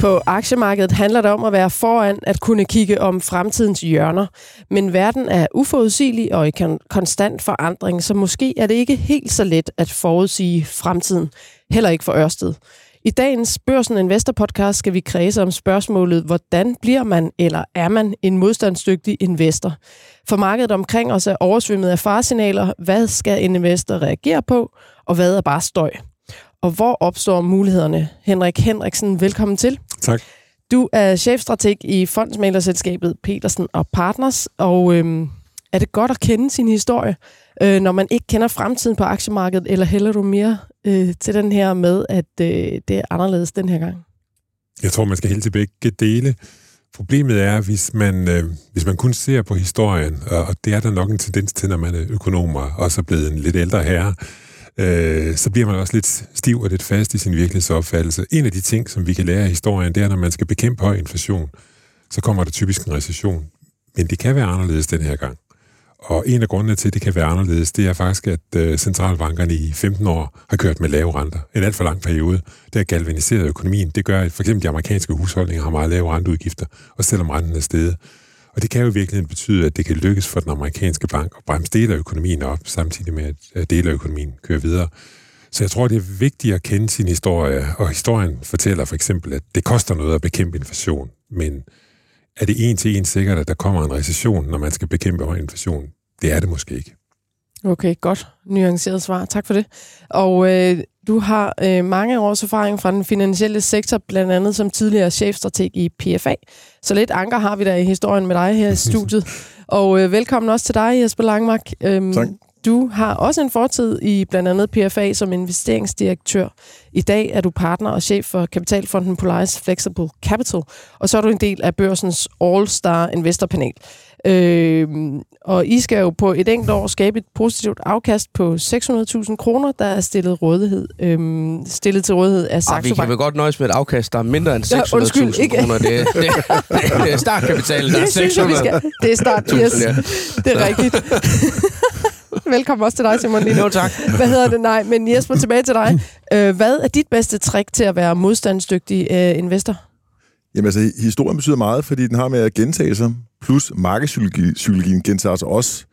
På aktiemarkedet handler det om at være foran at kunne kigge om fremtidens hjørner. Men verden er uforudsigelig og i konstant forandring, så måske er det ikke helt så let at forudsige fremtiden. Heller ikke for Ørsted. I dagens Børsen Investor podcast skal vi kredse om spørgsmålet, hvordan bliver man eller er man en modstandsdygtig investor? For markedet omkring os er oversvømmet af faresignaler. Hvad skal en investor reagere på, og hvad er bare støj? Og hvor opstår mulighederne? Henrik Henriksen, velkommen til. Tak. Du er chefstrateg i fondsmælerselskabet Petersen og Partners, og øhm, er det godt at kende sin historie, øh, når man ikke kender fremtiden på aktiemarkedet, eller hælder du mere øh, til den her med, at øh, det er anderledes den her gang? Jeg tror, man skal helt til begge dele. Problemet er, hvis man, øh, hvis man kun ser på historien, og det er der nok en tendens til, når man er økonomer, og så blevet en lidt ældre herre, øh, så bliver man også lidt stiv og lidt fast i sin virkelighedsopfattelse. En af de ting, som vi kan lære af historien, det er, når man skal bekæmpe høj inflation, så kommer der typisk en recession. Men det kan være anderledes den her gang. Og en af grundene til, at det kan være anderledes, det er faktisk, at øh, centralbankerne i 15 år har kørt med lave renter. En alt for lang periode. Det har galvaniseret økonomien. Det gør, at for eksempel de amerikanske husholdninger har meget lave renteudgifter, og selvom renten er steget. Og det kan jo virkelig betyde, at det kan lykkes for den amerikanske bank at bremse dele af økonomien op, samtidig med, at dele af økonomien kører videre. Så jeg tror, det er vigtigt at kende sin historie, og historien fortæller for eksempel, at det koster noget at bekæmpe inflation, men er det en til en sikkert, at der kommer en recession, når man skal bekæmpe høj inflation? Det er det måske ikke. Okay, godt. Nuanceret svar. Tak for det. Og øh, du har øh, mange års erfaring fra den finansielle sektor, blandt andet som tidligere chefstrateg i PFA. Så lidt anker har vi der i historien med dig her i studiet. Og øh, velkommen også til dig, Jesper Langmark. Øhm, tak. Du har også en fortid i blandt andet PFA som investeringsdirektør. I dag er du partner og chef for kapitalfonden Polaris Flexible Capital, og så er du en del af børsens All-Star Investor Panel. Øh, og I skal jo på et enkelt år skabe et positivt afkast på 600.000 kroner, der er stillet, rådighed, øh, stillet til rådighed af Saxo Bank. Vi kan vel godt nøjes med et afkast, der er mindre end 600.000 ja, kroner. Det, det, det, det er startkapitalen, der er 600.000. Det er start, yes. Ja. Det er rigtigt. Velkommen også til dig, Simon Lino. Jo, tak. Hvad hedder det? Nej, men Jesper, tilbage til dig. Øh, hvad er dit bedste trick til at være modstandsdygtig øh, investor? Jamen altså, historien betyder meget, fordi den har med at gentage sig, plus markedspsykologien gentager sig også.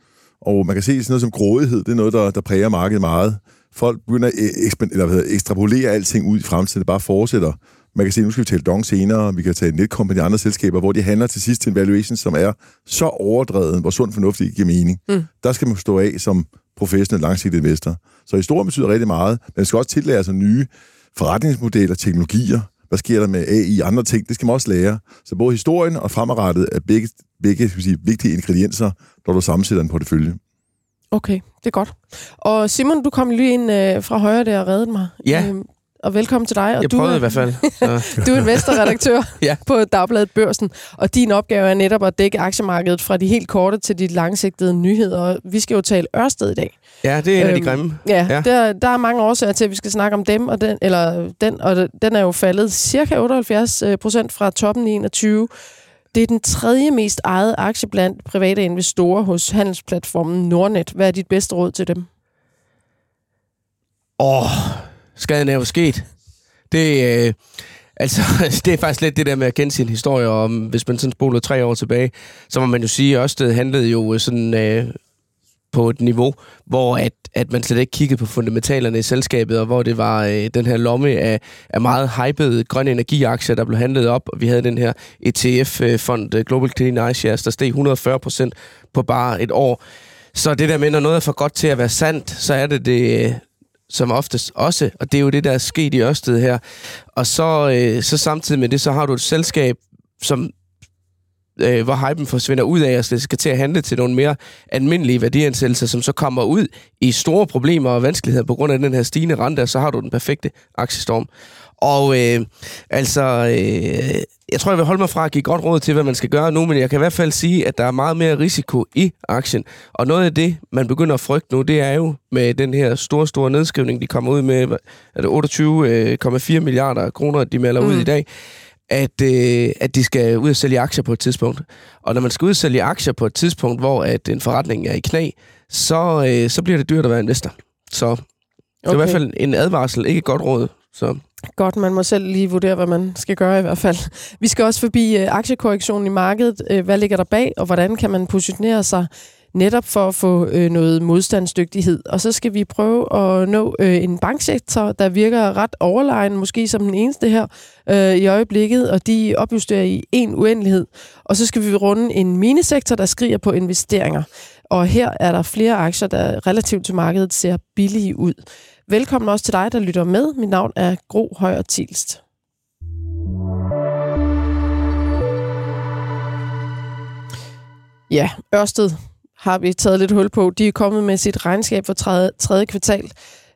Og man kan se sådan noget som grådighed, det er noget, der, der præger markedet meget. Folk begynder at ekspand, eller hvad, ekstrapolere alting ud i fremtiden, det bare fortsætter. Man kan se, nu skal vi tale Dong senere, vi kan tale Netcom og de andre selskaber, hvor de handler til sidst til en valuation, som er så overdrevet, hvor sund fornuft giver mening. Mm. Der skal man stå af som professionel langsigtet investor. Så historien betyder rigtig meget, men man skal også tillære sig nye forretningsmodeller, teknologier, hvad sker der med AI og andre ting, det skal man også lære. Så både historien og fremadrettet er begge, begge skal sige, vigtige ingredienser, når du sammensætter en portefølje. Okay, det er godt. Og Simon, du kom lige ind øh, fra højre der og reddede mig. Ja. Øhm, og velkommen til dig. Og jeg du prøvede er, i hvert fald. du er investorredaktør ja. på Dagbladet Børsen, og din opgave er netop at dække aktiemarkedet fra de helt korte til de langsigtede nyheder. Vi skal jo tale Ørsted i dag. Ja, det er en øhm, af de øhm, grimme. Ja, ja. Der, der er mange årsager til, at vi skal snakke om dem, og den, eller den, og den er jo faldet cirka 78 øh, procent fra toppen i 21. Det er den tredje mest ejede aktie blandt private investorer hos handelsplatformen Nordnet. Hvad er dit bedste råd til dem? Åh, oh, skaden er jo sket. Det, øh, altså, det er faktisk lidt det der med at kende sin historie, og hvis man sådan spoler tre år tilbage, så må man jo sige, at Ørsted handlede jo øh, sådan øh, på et niveau, hvor at, at man slet ikke kiggede på fundamentalerne i selskabet, og hvor det var øh, den her lomme af, af meget hypede grønne energiaktier, der blev handlet op, og vi havde den her ETF-fond, øh, øh, Global Clean iShares, der steg 140 procent på bare et år. Så det der med, når noget er for godt til at være sandt, så er det det, som oftest også, og det er jo det, der er sket i Ørsted her. Og så, øh, så samtidig med det, så har du et selskab, som øh, hvor hypen forsvinder ud af, og det skal til at handle til nogle mere almindelige værdiansættelser, som så kommer ud i store problemer og vanskeligheder på grund af den her stigende rente, og så har du den perfekte aktiestorm. Og øh, altså, øh, jeg tror, jeg vil holde mig fra at give godt råd til, hvad man skal gøre nu, men jeg kan i hvert fald sige, at der er meget mere risiko i aktien. Og noget af det, man begynder at frygte nu, det er jo med den her store, store nedskrivning, de kommer ud med, er det 28,4 øh, milliarder kroner, de melder mm. ud i dag, at, øh, at de skal ud og sælge aktier på et tidspunkt. Og når man skal ud og sælge aktier på et tidspunkt, hvor at en forretning er i knæ, så, øh, så bliver det dyrt at være investor. Så det er i hvert fald en advarsel, ikke et godt råd. Så. Godt, man må selv lige vurdere, hvad man skal gøre i hvert fald. Vi skal også forbi øh, aktiekorrektionen i markedet. Øh, hvad ligger der bag, og hvordan kan man positionere sig netop for at få øh, noget modstandsdygtighed. Og så skal vi prøve at nå øh, en banksektor, der virker ret overlegen, måske som den eneste her øh, i øjeblikket, og de opjusterer i en uendelighed. Og så skal vi runde en minisektor, der skriger på investeringer. Og her er der flere aktier, der relativt til markedet ser billige ud. Velkommen også til dig, der lytter med. Mit navn er Gro Højer Tilst. Ja, Ørsted har vi taget lidt hul på. De er kommet med sit regnskab for tredje, tredje kvartal.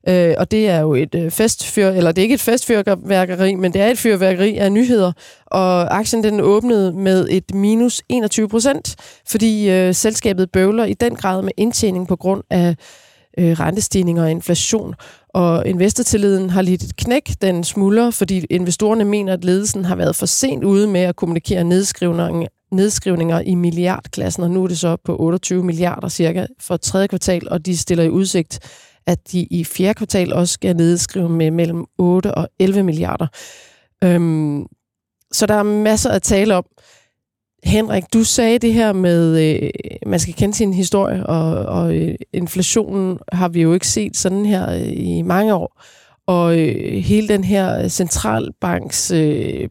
Øh, og det er jo et øh, festfyr, eller det er ikke et festfyrværkeri, men det er et fyrværkeri af nyheder. Og aktien den åbnede med et minus 21 procent, fordi øh, selskabet bøvler i den grad med indtjening på grund af øh, rentestigninger og inflation. Og investortilliden har lidt et knæk, den smuldrer, fordi investorerne mener, at ledelsen har været for sent ude med at kommunikere nedskrivninger, nedskrivninger i milliardklassen, og nu er det så på 28 milliarder cirka for tredje kvartal, og de stiller i udsigt, at de i fjerde kvartal også skal nedskrive med mellem 8 og 11 milliarder. Øhm, så der er masser at tale om. Henrik, du sagde det her med, øh, man skal kende sin historie, og, og øh, inflationen har vi jo ikke set sådan her øh, i mange år. Og øh, hele den her centralbanks øh,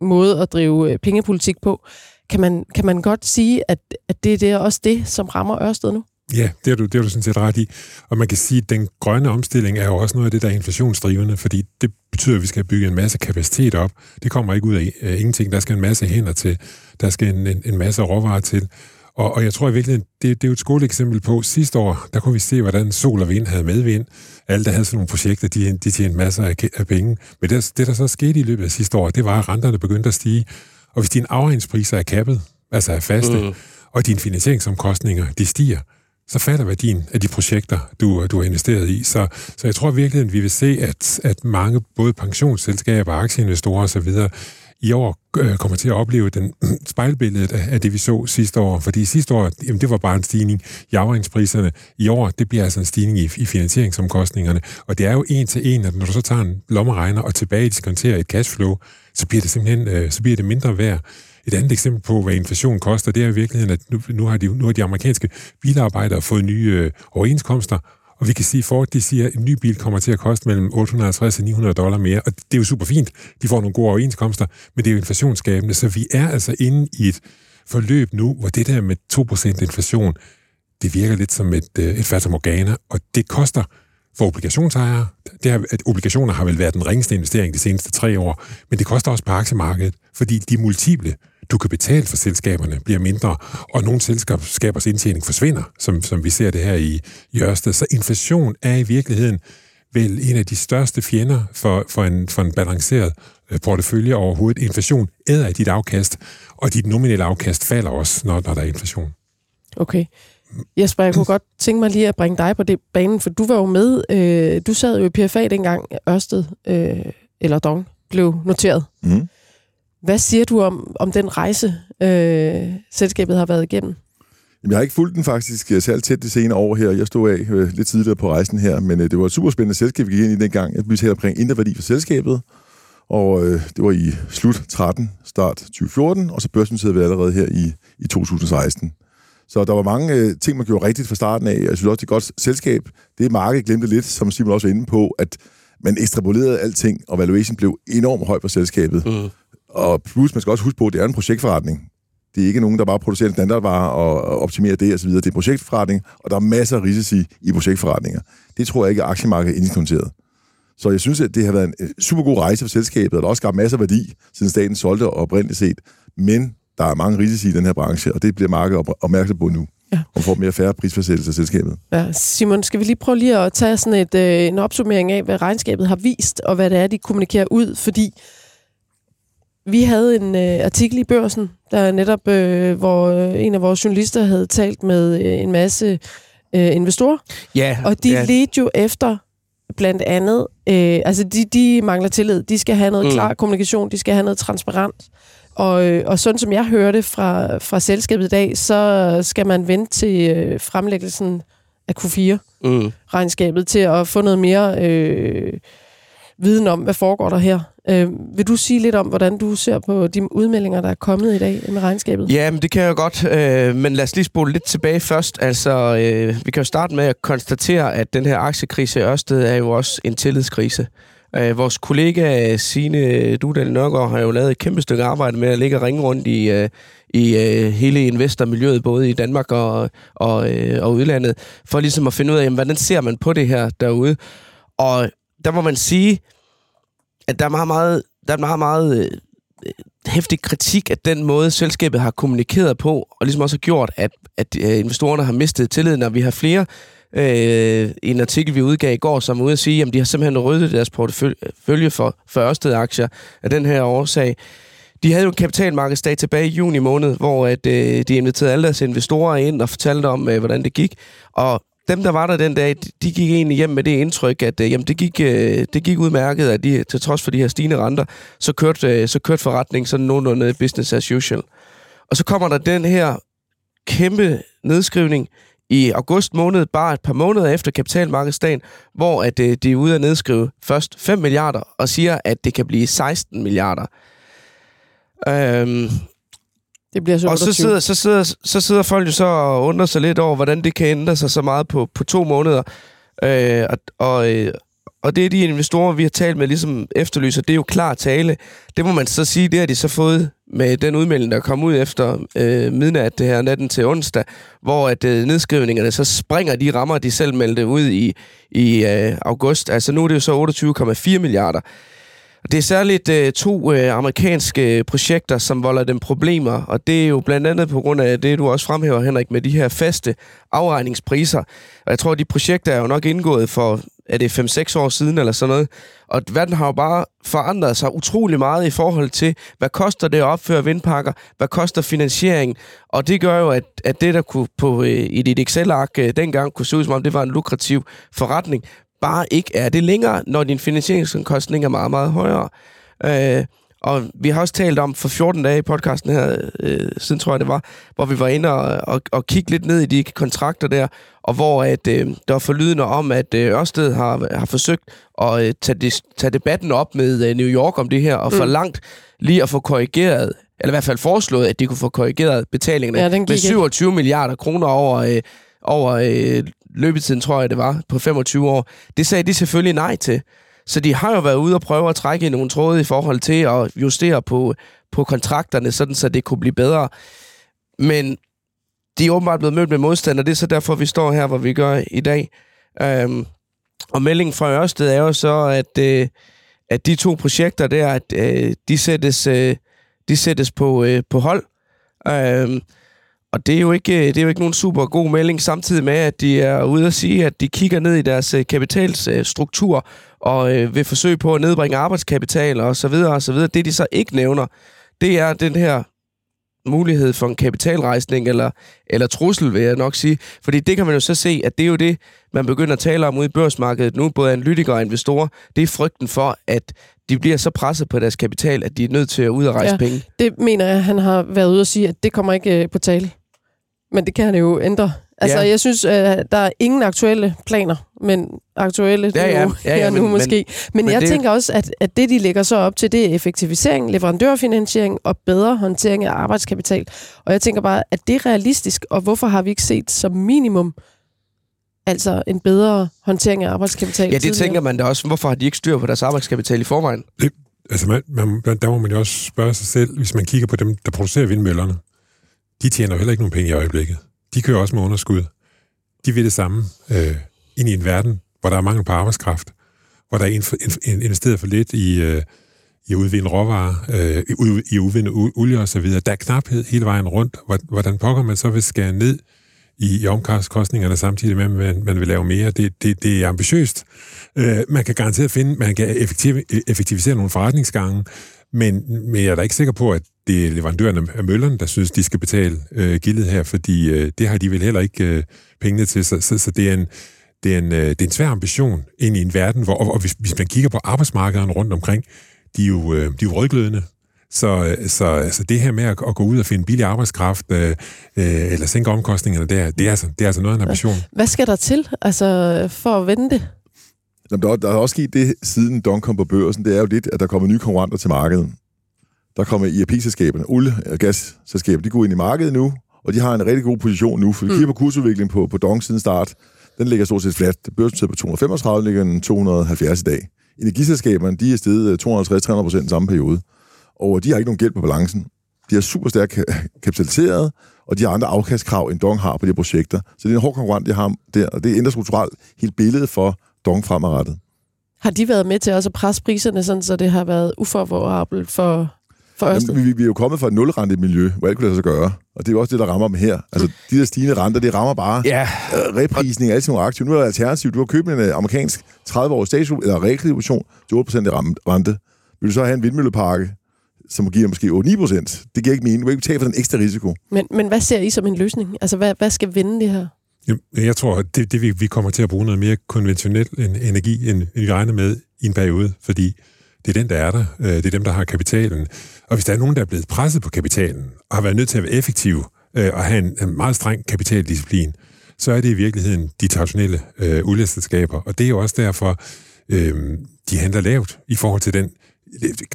måde at drive øh, pengepolitik på, kan man, kan man godt sige, at, at det, det er også det, som rammer Ørsted nu? Ja, det er, du, det er du sådan set ret i. Og man kan sige, at den grønne omstilling er jo også noget af det, der er inflationsdrivende, fordi det betyder, at vi skal bygge en masse kapacitet op. Det kommer ikke ud af uh, ingenting. Der skal en masse hænder til. Der skal en, en, en masse råvarer til. Og, og jeg tror i virkeligheden, det, det er jo et skoleeksempel på, sidste år, der kunne vi se, hvordan sol og vind havde medvind. Alle, der havde sådan nogle projekter, de, de tjente masser af, af penge. Men det, det, der så skete i løbet af sidste år, det var, at renterne begyndte at stige. Og hvis dine afregningspriser er kappet, altså er faste, mm. og dine finansieringsomkostninger, de stiger, så falder værdien af de projekter, du, du har investeret i. Så, så jeg tror virkelig, at vi vil se, at, at mange, både pensionsselskaber, aktieinvestorer osv., i år øh, kommer til at opleve den spejlbilledet af, af det, vi så sidste år. Fordi sidste år, jamen, det var bare en stigning i afregningspriserne. I år, det bliver altså en stigning i, i finansieringsomkostningerne. Og det er jo en til en, at når du så tager en lommeregner og tilbage diskonterer et cashflow, så bliver det simpelthen øh, så bliver det mindre værd. Et andet eksempel på, hvad inflation koster, det er i virkeligheden, at nu, nu, har, de, nu har de amerikanske bilarbejdere fået nye øh, overenskomster, og vi kan sige, at de siger, at en ny bil kommer til at koste mellem 850 og 900 dollar mere, og det er jo super fint. De får nogle gode overenskomster, men det er jo inflationsskabende, så vi er altså inde i et forløb nu, hvor det der med 2% inflation, det virker lidt som et, øh, et fatamorgana, og det koster for obligationsejere. Det er, at obligationer har vel været den ringeste investering de seneste tre år, men det koster også på aktiemarkedet, fordi de multiple du kan betale for selskaberne, bliver mindre, og nogle selskabers indtjening forsvinder, som, som vi ser det her i, i Ørsted. Så inflation er i virkeligheden vel en af de største fjender for, for, en, for en balanceret øh, portefølje overhovedet. Inflation æder af dit afkast, og dit nominelle afkast falder også, når, når der er inflation. Okay. Jesper, jeg kunne godt tænke mig lige at bringe dig på det banen, for du var jo med, øh, du sad jo i PFA dengang Ørsted, øh, eller Dong, blev noteret. Mm. Hvad siger du om, om den rejse, øh, selskabet har været igennem? Jamen, jeg har ikke fulgt den faktisk øh, særligt tæt det senere år her. Jeg stod af øh, lidt tidligere på rejsen her, men øh, det var et super spændende selskab, vi gik ind i dengang. Vi talte omkring indre værdi for selskabet, og øh, det var i slut 13, start 2014, og så børsnoteret vi allerede her i, i 2016. Så der var mange øh, ting, man gjorde rigtigt fra starten af. Jeg synes også, det er godt selskab. Det markedet glemte lidt, som Simon også var inde på, at man ekstrapolerede alting, og valuation blev enormt høj for selskabet. Mm. Og plus, man skal også huske på, at det er en projektforretning. Det er ikke nogen, der bare producerer en standardvare og optimerer det osv. Det er projektforretning, og der er masser af risici i projektforretninger. Det tror jeg ikke, at aktiemarkedet er indikonteret. Så jeg synes, at det har været en super god rejse for selskabet, og der er også skabt masser af værdi, siden staten solgte oprindeligt set. Men der er mange risici i den her branche, og det bliver markedet opmærksom på nu. Ja. Og får mere færre prisfastsættelse af selskabet. Ja, Simon, skal vi lige prøve lige at tage sådan et, øh, en opsummering af, hvad regnskabet har vist, og hvad det er, de kommunikerer ud, fordi vi havde en øh, artikel i børsen, der netop, øh, hvor øh, en af vores journalister havde talt med øh, en masse øh, investorer. Ja. Og de ja. ledte jo efter blandt andet, øh, altså de, de mangler tillid. De skal have noget mm. klar kommunikation, de skal have noget transparent. Og, øh, og sådan som jeg hørte fra, fra selskabet i dag, så skal man vente til øh, fremlæggelsen af Q4-regnskabet mm. til at få noget mere... Øh, viden om, hvad foregår der her. Øh, vil du sige lidt om, hvordan du ser på de udmeldinger, der er kommet i dag med regnskabet? Ja, men det kan jeg godt, øh, men lad os lige spole lidt tilbage først. Altså, øh, vi kan jo starte med at konstatere, at den her aktiekrise i Ørsted er jo også en tillidskrise. Øh, vores kollega øh, Signe Dudal Nørgaard har jo lavet et kæmpe stykke arbejde med at ligge og ringe rundt i, øh, i øh, hele investormiljøet, både i Danmark og, og, øh, og udlandet, for ligesom at finde ud af, jamen, hvordan ser man på det her derude. Og der må man sige, at der er meget, meget, der er meget, meget øh, hæftig kritik af den måde, selskabet har kommunikeret på, og ligesom også har gjort, at, at øh, investorerne har mistet tilliden, og vi har flere øh, i en artikel, vi udgav i går, som er ude at sige, at de har simpelthen ryddet deres portefølje for, for Ørsted-aktier af den her årsag. De havde jo en kapitalmarkedsdag tilbage i juni måned, hvor at, øh, de inviterede alle deres investorer ind og fortalte om, øh, hvordan det gik. Og dem, der var der den dag, de gik egentlig hjem med det indtryk, at øh, jamen, det, gik, øh, det gik udmærket, at de, til trods for de her stigende renter, så kørte, øh, så kørte forretningen sådan nogenlunde business as usual. Og så kommer der den her kæmpe nedskrivning i august måned, bare et par måneder efter kapitalmarkedsdagen, hvor at, øh, de er ude at nedskrive først 5 milliarder, og siger, at det kan blive 16 milliarder. Øhm, det bliver så og så sidder, så, sidder, så sidder folk jo så og undrer sig lidt over, hvordan det kan ændre sig så meget på, på to måneder. Øh, og, og, øh, og det er de investorer, vi har talt med, ligesom efterlyser, det er jo klar tale. Det må man så sige, det har de så fået med den udmelding, der kom ud efter øh, midnat det her natten til onsdag, hvor at øh, nedskrivningerne så springer de rammer, de selv meldte ud i, i øh, august. Altså nu er det jo så 28,4 milliarder. Det er særligt øh, to øh, amerikanske projekter, som volder dem problemer, og det er jo blandt andet på grund af det, du også fremhæver, Henrik, med de her faste afregningspriser. Og jeg tror, at de projekter er jo nok indgået for, er det 5-6 år siden eller sådan noget, og verden har jo bare forandret sig utrolig meget i forhold til, hvad koster det at opføre vindpakker, hvad koster finansiering, og det gør jo, at, at det, der kunne på, øh, i dit Excel-ark øh, dengang kunne se ud som om, det var en lukrativ forretning, bare ikke er det længere, når din finansieringsomkostning er meget, meget højere. Øh, og vi har også talt om for 14 dage i podcasten her, øh, siden tror jeg det var, hvor vi var inde og, og, og kigge lidt ned i de kontrakter der, og hvor at, øh, der var forlydende om, at øh, Ørsted har, har forsøgt at øh, tage, de, tage debatten op med øh, New York om det her, og mm. for langt lige at få korrigeret, eller i hvert fald foreslået, at de kunne få korrigeret betalingerne ja, med 27 ikke. milliarder kroner over, øh, over øh, løbetiden, tror jeg det var, på 25 år. Det sagde de selvfølgelig nej til. Så de har jo været ude og prøve at trække i nogle tråde i forhold til at justere på, på kontrakterne, sådan så det kunne blive bedre. Men de er åbenbart blevet mødt med modstand, og det er så derfor, vi står her, hvor vi gør i dag. Øhm, og meldingen fra Ørsted er jo så, at, øh, at de to projekter der, at øh, de sættes, øh, de sættes på, øh, på hold. Øhm, og det er, jo ikke, det er jo ikke nogen super god melding, samtidig med, at de er ude at sige, at de kigger ned i deres øh, kapitalstruktur og øh, vil forsøge på at nedbringe arbejdskapital og så videre og så videre. Det, de så ikke nævner, det er den her mulighed for en kapitalrejsning, eller, eller trussel, vil jeg nok sige. Fordi det kan man jo så se, at det er jo det, man begynder at tale om ude i børsmarkedet nu, både analytikere og investorer. Det er frygten for, at de bliver så presset på deres kapital, at de er nødt til at ud og rejse ja, penge. Det mener jeg, han har været ude at sige, at det kommer ikke øh, på tale. Men det kan han jo ændre. Altså, ja. jeg synes, øh, der er ingen aktuelle planer, men aktuelle ja, ja. Nu, ja, ja, nu men, måske. Men, men jeg det... tænker også, at, at det, de lægger så op til, det er effektivisering, leverandørfinansiering og bedre håndtering af arbejdskapital. Og jeg tænker bare, at det er realistisk, og hvorfor har vi ikke set som minimum altså en bedre håndtering af arbejdskapital? Ja, det tidligere? tænker man da også. Hvorfor har de ikke styr på deres arbejdskapital i forvejen? Det, altså, man, man, der må man jo også spørge sig selv, hvis man kigger på dem, der producerer vindmøllerne de tjener jo heller ikke nogen penge i øjeblikket. De kører også med underskud. De vil det samme øh, ind i en verden, hvor der er mangel på arbejdskraft, hvor der er investeret for lidt i, øh, i at udvinde råvarer, øh, i at udvinde olie og så videre. Der er knaphed hele vejen rundt. Hvordan pokker man så vil skære ned i, i omkostningerne samtidig med, at man, man vil lave mere? Det, det, det er ambitiøst. Øh, man kan garanteret finde, man kan effektiv, effektivisere nogle forretningsgange, men, men jeg er da ikke sikker på, at det er leverandørerne af møllerne, der synes, de skal betale øh, gildet her, fordi øh, det har de vel heller ikke øh, pengene til. Så, så, så det, er en, det, er en, øh, det er en svær ambition ind i en verden, hvor og, og hvis, hvis man kigger på arbejdsmarkederne rundt omkring, de er jo, øh, de er jo rødglødende. Så, så altså det her med at, at gå ud og finde billig arbejdskraft, øh, øh, eller sænke omkostningerne der, det er, altså, det er altså noget af en ambition. Hvad skal der til altså, for at vende det? Jamen, der, er- der er også sket det, siden Dong kom på børsen, det er jo lidt, at der kommer nye konkurrenter til markedet. Der kommer IRP-selskaberne, olie- og gasselskaber, de går ind i markedet nu, og de har en rigtig god position nu, for vi kigger på kursudviklingen på, på Dong siden start. Den ligger stort set flat. Børsen på 235, ligger den 270 i dag. Energiselskaberne, de er steget 250-300 procent i samme periode. Og de har ikke nogen gæld på balancen. De er super stærkt ka- kapitaliseret, og de har andre afkastkrav, end Dong har på de her projekter. Så det er en hård konkurrent, de har der, og det ændrer strukturelt helt billedet for Dong fremadrettet. Har de været med til også at presse priserne, sådan, så det har været ufavorabelt for, for Ørsted? Jamen, vi, vi er jo kommet fra et nulrente miljø, hvor alt kunne lade sig gøre. Og det er jo også det, der rammer dem her. Altså, de der stigende renter, det rammer bare Ja, øh, reprisning af alle sine aktiver. Nu er der alternativ. Du har købt en øh, amerikansk 30-årig statsobligation eller realkredition til 8% i ram- rente. Vil du så have en vindmølleparke, som giver måske 8-9%? Det giver ikke mening. Du kan ikke betale for den ekstra risiko. Men, men hvad ser I som en løsning? Altså, hvad, hvad skal vinde det her? Jamen, Jeg tror, at det, det vi, vi kommer til at bruge noget mere konventionel energi, end, end vi regner med i en periode, fordi det er den, der er der. Øh, det er dem, der har kapitalen. Og hvis der er nogen, der er blevet presset på kapitalen, og har været nødt til at være effektiv øh, og have en, en meget streng kapitaldisciplin, så er det i virkeligheden de traditionelle øh, olieselskaber. Og det er jo også derfor, øh, de handler lavt i forhold til den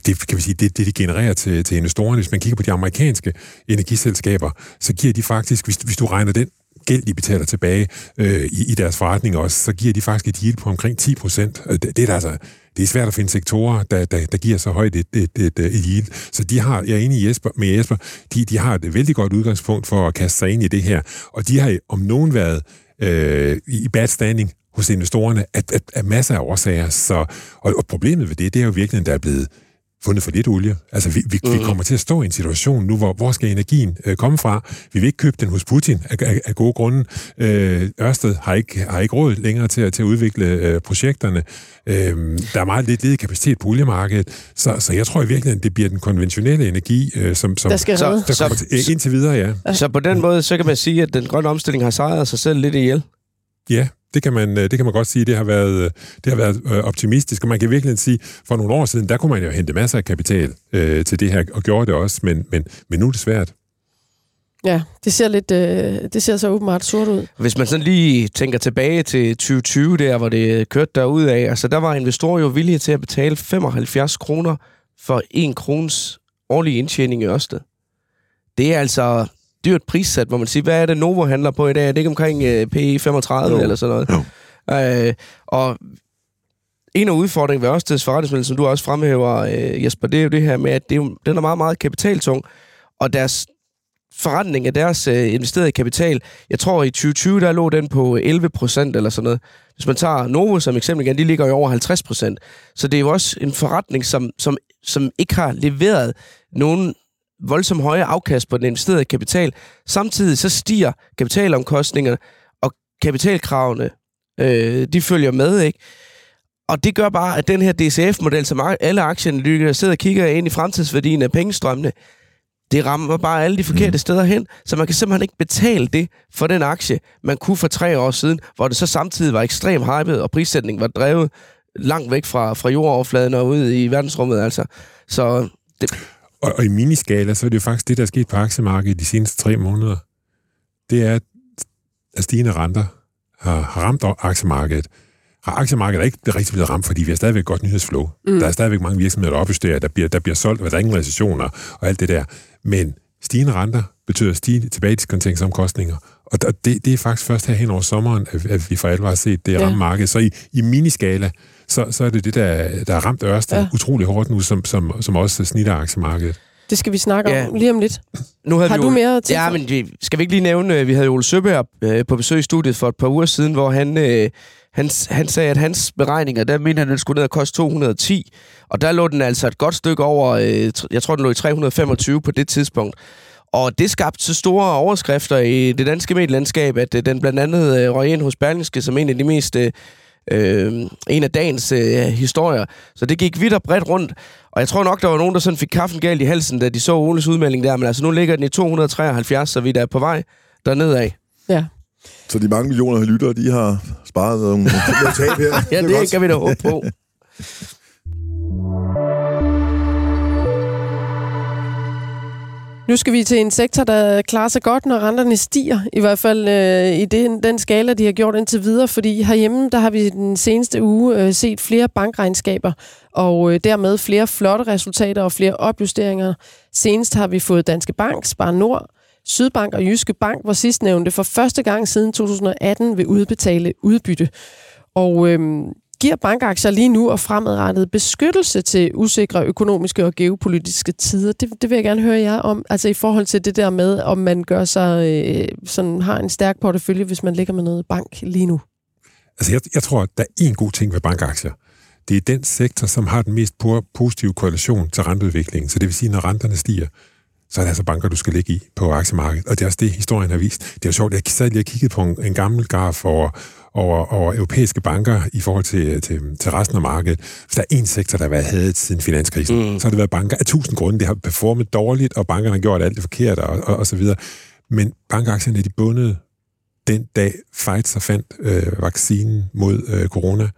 det, kan vi sige, det, det de genererer til, til investorerne. Hvis man kigger på de amerikanske energiselskaber, så giver de faktisk, hvis, hvis du regner den gæld, de betaler tilbage øh, i, i deres forretning også, så giver de faktisk et yield på omkring 10 procent. Øh, det, det, er altså, det er svært at finde sektorer, der, der, der giver så højt et, et, et, et yield. Så de har, jeg er enig i Jesper, med Jesper, de, de har et vældig godt udgangspunkt for at kaste sig ind i det her, og de har om nogen været øh, i bad standing hos investorerne af, af, af masser af årsager. Så, og, og problemet ved det, det er jo virkelig, at der er blevet fundet for lidt olie. Altså, vi, vi, mm. vi kommer til at stå i en situation nu, hvor hvor skal energien øh, komme fra? Vi vil ikke købe den hos Putin af, af, af gode grunde. Øh, Ørsted har ikke, har ikke råd længere til, at- til at udvikle øh, projekterne. Øh, der er meget lidt ledig kapacitet på oliemarkedet, så, så jeg tror i virkeligheden, det bliver den konventionelle energi, øh, som, som Der skal Så- der kommer til, øh, indtil videre, ja. så på den måde, så kan man sige, at den grønne omstilling har sejret sig selv lidt ihjel. Ja, det kan man, øh, det kan man godt sige. Det har været, øh, det har været øh, optimistisk, og man kan virkelig sige, for nogle år siden, der kunne man jo hente masser af kapital øh, til det her, og gjorde det også, men, men, men nu er det svært. Ja, det ser lidt, øh, det ser så åbenbart sort ud. Hvis man sådan lige tænker tilbage til 2020, der hvor det kørte derud af, altså der var investorer jo villige til at betale 75 kroner for en krones årlig indtjening i Ørsted. Det er altså dyrt prissat, hvor man siger, hvad er det Novo handler på i dag? Er det ikke omkring øh, P 35 Jo. eller sådan noget? Øh, og en af udfordringerne ved Ørsteds forretningsmodel, som du også fremhæver, øh, Jesper, det er jo det her med, at det er jo, den er meget, meget kapitaltung, og deres forretning af deres øh, investerede kapital, jeg tror i 2020, der lå den på 11 procent eller sådan noget. Hvis man tager Novo som eksempel igen, de ligger jo over 50 procent. Så det er jo også en forretning, som, som, som ikke har leveret nogen voldsomt høje afkast på den investerede kapital. Samtidig så stiger kapitalomkostningerne, og kapitalkravene, øh, de følger med, ikke? Og det gør bare, at den her DCF-model, som alle aktieanalytikere sidder og kigger ind i fremtidsværdien af pengestrømmene, det rammer bare alle de forkerte steder hen, så man kan simpelthen ikke betale det for den aktie, man kunne for tre år siden, hvor det så samtidig var ekstremt hypet, og prissætningen var drevet langt væk fra, fra jordoverfladen og ud i verdensrummet. Altså. Så det, Og, og i miniskala, så er det jo faktisk det, der er sket på aktiemarkedet de seneste tre måneder. Det er, at stigende renter har, har ramt aktiemarkedet. Har aktiemarkedet er ikke rigtig blevet ramt, fordi vi har stadigvæk godt nyhedsflow. Mm. Der er stadigvæk mange virksomheder, der opjusterer, der bliver, der bliver solgt, og der er ingen recessioner og alt det der. Men stigende renter betyder stigende tilbagekonteringsomkostninger. Og det, det er faktisk først her hen over sommeren, at, vi for alvor har set det Ja. ramme markedet. Så i, i miniskala, så, så er det det, der, der er ramt Ørsted Ja. utrolig hårdt nu, som, som, som også snitter aktiemarkedet. Det skal vi snakke Ja. om lige om lidt. nu havde Har vi du jo, mere til? Ja, men vi, skal vi ikke lige nævne, øh, vi havde jo Ole Søberg øh, på besøg i studiet for et par uger siden, hvor han, øh, han, han sagde, at hans beregninger, der mente han, at den skulle ned og koste 210, og der lå den altså et godt stykke over, øh, jeg tror, den lå i 325 på det tidspunkt. Og det skabte så store overskrifter i det danske medielandskab, at øh, den blandt andet øh, røg ind hos Berlingske som en af de mest... Øh, øh, en af dagens øh, historier. Så det gik vidt og bredt rundt. Og jeg tror nok, der var nogen, der sådan fik kaffen galt i halsen, da de så Oles udmelding der. Men altså, nu ligger den i 273, så vi er på vej dernede af. Ja. Så de mange millioner lyttere, de har sparet nogle, tab her. Ja, er det godt. kan vi da håbe på. Nu skal vi til en sektor, der klarer sig godt, når renterne stiger. I hvert fald øh, i den, den skala, de har gjort indtil videre. Fordi herhjemme, der har vi den seneste uge øh, set flere bankregnskaber, og øh, dermed flere flotte resultater og flere opjusteringer. Senest har vi fået Danske Bank, Spar Nord, Sydbank og Jyske Bank, hvor sidstnævnte for første gang siden 2018 vil udbetale udbytte. Og øh, giver bankaktier lige nu og fremadrettet beskyttelse til usikre økonomiske og geopolitiske tider? Det, det vil jeg gerne høre jer om, altså i forhold til det der med, om man gør sig, øh, sådan, har en stærk portefølje, hvis man ligger med noget bank lige nu. Altså jeg, jeg tror, at der er en god ting ved bankaktier. Det er den sektor, som har den mest positive korrelation til renteudviklingen. Så det vil sige, når renterne stiger, så er det altså banker, du skal ligge i på aktiemarkedet. Og det er også det, historien har vist. Det er jo sjovt, jeg sad lige og kiggede på en, en gammel graf over, over, over europæiske banker i forhold til, til, til resten af markedet. Hvis der er en sektor, der har været hadet siden finanskrisen, mm. så har det været banker af tusind grunde. Det har performet dårligt, og bankerne har gjort alt det forkert, og, og, og så videre. Men bankaktierne er de bundet den dag Pfizer fandt øh, vaccinen mod øh, corona.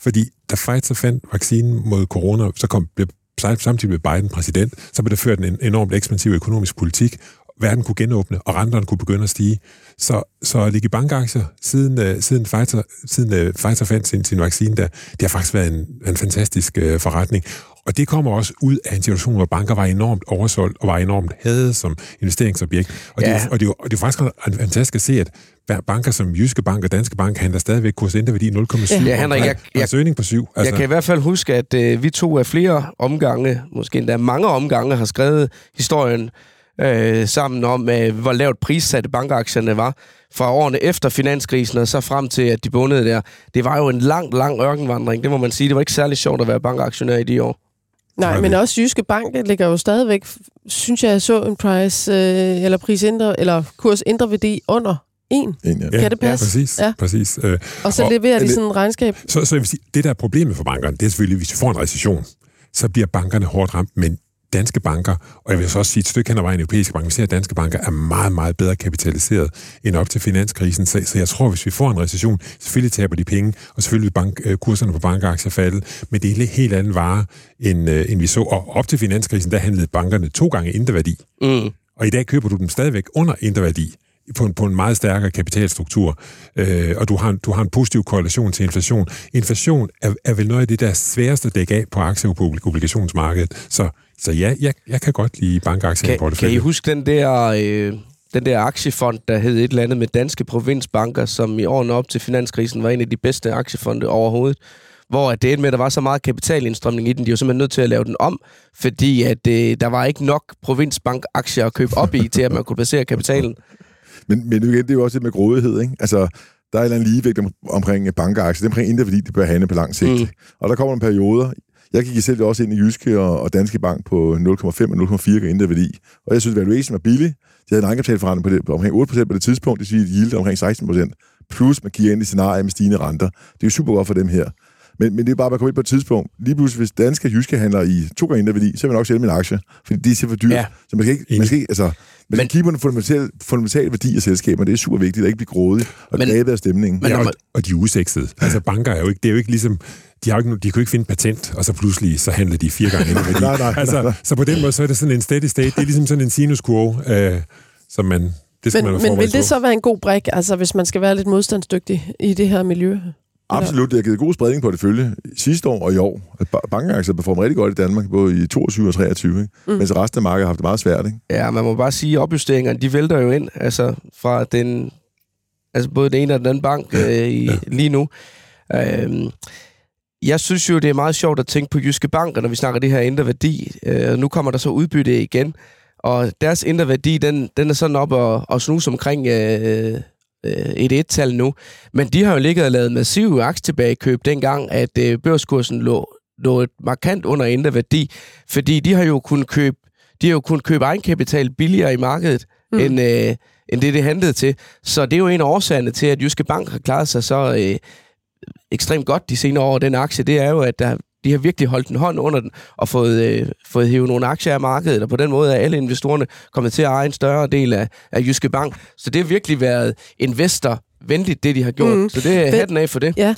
Fordi da Pfizer fandt vaccinen mod corona, så kom, blev samtidig med Biden præsident, så blev der ført en enormt ekspansiv økonomisk politik, verden kunne genåbne, og renterne kunne begynde at stige. Så, så at ligge i bankaktier, siden, uh, siden, Pfizer, siden uh, Pfizer fandt sin, sin vaccine der, det har faktisk været en, en fantastisk uh, forretning. Og det kommer også ud af en situation, hvor banker var enormt oversolgt og var enormt hadet som investeringsobjekt. Og, ja. det, og, det, og det er faktisk fantastisk at se, at banker som Jyske Bank og Danske Bank handler stadigvæk kurs værdi 0,7 ja, Henrik, jeg, jeg, søgning på 7. Altså. Jeg kan i hvert fald huske, at øh, vi to af flere omgange, måske endda mange omgange, har skrevet historien øh, sammen om, øh, hvor lavt prissatte bankaktierne var fra årene efter finanskrisen og så frem til, at de bundede der. Det var jo en lang, lang ørkenvandring, det må man sige. Det var ikke særlig sjovt at være bankaktionær i de år. Nej, men også Jyske Bank ligger jo stadigvæk, synes jeg, så en price, øh, eller prisindre, eller kursindre værdi under en. en ja. Kan det passe? Ja, præcis. Ja. præcis. Øh, og så og, leverer de sådan en regnskab. Så, så jeg vil sige, det der er problemet for bankerne, det er selvfølgelig, hvis vi får en recession, så bliver bankerne hårdt ramt, men danske banker, og jeg vil så også sige et stykke hen ad vejen europæiske banker, vi ser, at danske banker er meget, meget bedre kapitaliseret end op til finanskrisen. Så, så jeg tror, hvis vi får en recession, selvfølgelig taber de penge, og selvfølgelig vil bank, øh, kurserne på bankaktier falde, men det er en helt anden vare, end, øh, end vi så. Og op til finanskrisen, der handlede bankerne to gange inderværdi. Mm. Og i dag køber du dem stadigvæk under inderværdi på en, på en meget stærkere kapitalstruktur, øh, og du har, du har en positiv korrelation til inflation. Inflation er, er vel noget af det, der er sværeste at dække af på aktie- og obligationsmarkedet. Så så ja, jeg, jeg kan godt lide bankaktier i portefølje. Kan I huske den der, øh, den der aktiefond, der hed et eller andet med danske provinsbanker, som i årene op til finanskrisen var en af de bedste aktiefonde overhovedet? hvor at det med, at der var så meget kapitalindstrømning i den, de var simpelthen nødt til at lave den om, fordi at øh, der var ikke nok provinsbankaktier at købe op i, til at man kunne placere kapitalen. Men, men igen, det er jo også det med grådighed, ikke? Altså, der er en eller anden ligevægt omkring bankaktier. Det er omkring indre værdi, det bør handle på lang sigt. Mm. Og der kommer nogle perioder, jeg gik selv også ind i Jyske og, og Danske Bank på 0,5 og 0,4 indre værdi. Og jeg synes, at valuation var billig. De havde en egenkapitalforretning på, det, på omkring 8% på det tidspunkt, det vil sige et yield omkring 16%. Plus man kigger ind i scenarier med stigende renter. Det er jo super godt for dem her. Men, men det er bare, at man kommer ind på et tidspunkt. Lige pludselig, hvis danske og jyske handler i to gange indre værdi, så vil jeg nok sælge min aktie, fordi de er for dyrt. Ja. Så man skal ikke, man skal ikke altså, men, men kigge på den fundamentale, fundamentale værdi af selskaber, det er super vigtigt at ikke blive grådig og men, af stemningen. Men, ja, og, og de er usexede. Altså banker er jo ikke, det er jo ikke ligesom, de, har jo ikke, de kan jo ikke finde patent, og så pludselig så handler de fire gange ind værdi. nej, nej, altså, nej, nej. Så på den måde, så er det sådan en steady state. Det er ligesom sådan en sinus kurve, øh, som man, det skal men, man men vil det så være en god brik, altså hvis man skal være lidt modstandsdygtig i det her miljø? Absolut, det har givet god spredning på det følge sidste år og i år. Bankaktier performer rigtig godt i Danmark, både i 22 og 23, ikke? Mm. mens resten af markedet har haft det meget svært. Ikke? Ja, man må bare sige, at opjusteringerne, de vælter jo ind, altså fra den, altså både den ene og den anden bank øh, i, ja. lige nu. Øhm, jeg synes jo, det er meget sjovt at tænke på Jyske Bank, når vi snakker det her indre værdi. Øh, nu kommer der så udbytte igen, og deres indre værdi, den, den er sådan op og, og snus omkring øh, et et-tal nu. Men de har jo ligget og lavet massive aktietilbagekøb dengang, at øh, børskursen lå, lå et markant under indre værdi, fordi de har jo kunnet købe, de har jo kunnet købe egenkapital billigere i markedet, mm. end, øh, end det, det handlede til. Så det er jo en af årsagerne til, at Jyske Bank har klaret sig så øh, ekstremt godt de senere år, den aktie, det er jo, at der, de har virkelig holdt en hånd under den og fået, øh, fået hævet nogle aktier af markedet, og på den måde er alle investorerne kommet til at eje en større del af, af Jyske Bank. Så det har virkelig været investor venligt, det de har gjort. Mm. Mm. Så det er hatten af for det. Ja,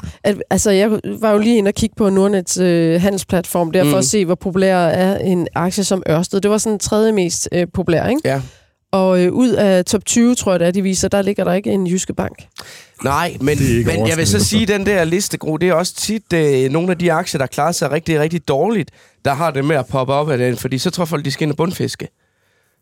altså jeg var jo lige inde og kigge på Nordnets øh, handelsplatform der, for Mm. at se, hvor populær er en aktie som Ørsted. Det var sådan tredje mest øh, populær, ikke? Ja. Og øh, ud af top 20, tror jeg det er, de viser, der ligger der ikke en Jyske Bank. Nej, men, men jeg vil så sige, at den der liste, Gro, det er også tit øh, nogle af de aktier, der klarer sig rigtig, rigtig dårligt, der har det med at poppe op af den, fordi så tror folk, de skal ind og bundfiske.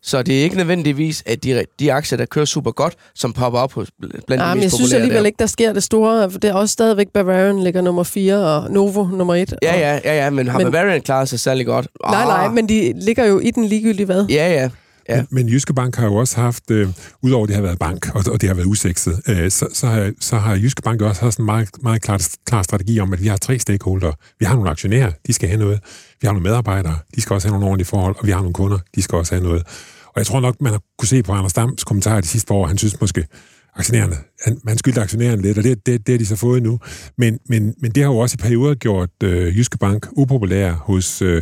Så det er ikke nødvendigvis, at de, de aktier, der kører super godt, som popper op hos blandt Nej, de men mest jeg synes alligevel der. ikke, der sker det store. For det er også stadigvæk Bavarian ligger nummer 4, og Novo nummer 1. Ja, og, ja, ja, ja, men har Men- Bavarian klaret sig særlig godt? Nej, nej, Ah, men de ligger jo i den ligegyldige hvad. Ja, ja. Ja. Men, men Jyske Bank har jo også haft, øh, udover det har været bank, og, og det har været usekset, øh, så, så, har, så har Jyske Bank også haft en meget, meget klar, klar strategi om, at vi har tre stakeholder. Vi har nogle aktionærer, de skal have noget. Vi har nogle medarbejdere, de skal også have nogle ordentlige forhold. Og vi har nogle kunder, de skal også have noget. Og jeg tror nok, man har kunne se på Anders Dams kommentarer de sidste par år, han synes måske, aktionærerne, han, man skyldte aktionærerne lidt, og det, det, det har de så fået nu. Men, men, men det har jo også i perioder gjort øh, Jyske Bank upopulær hos, øh,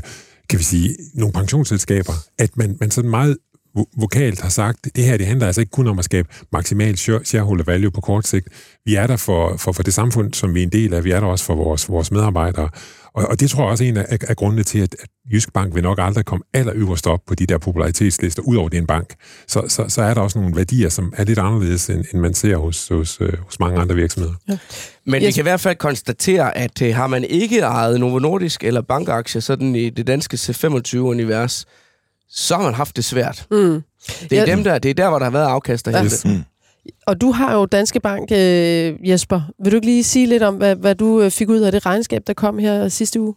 kan vi sige, nogle pensionsselskaber, at man, man sådan meget vokalt har sagt, det her det handler altså ikke kun om at skabe maksimal share- shareholder value på kort sigt. Vi er der for, for, for det samfund, som vi er en del af. Vi er der også for vores, vores medarbejdere. Og, og det tror jeg også er en af, af, af grundene til, at, at Jysk Bank vil nok aldrig komme allerøverst op på de der popularitetslister, udover det er en bank. Så, så, så er der også nogle værdier, som er lidt anderledes, end, end man ser hos, hos, øh, hos mange andre virksomheder. Men vi Yes. kan i hvert fald konstatere, at øh, har man ikke ejet Novo Nordisk eller bankaktier sådan i det danske C25-univers, så har man haft det svært. Mm. Det er, Ja. dem der, det er der, hvor der har været afkast af Yes. yes. Og du har jo Danske Bank, øh, Jesper. Vil du ikke lige sige lidt om, hvad, hvad du øh, fik ud af det regnskab, der kom her sidste uge?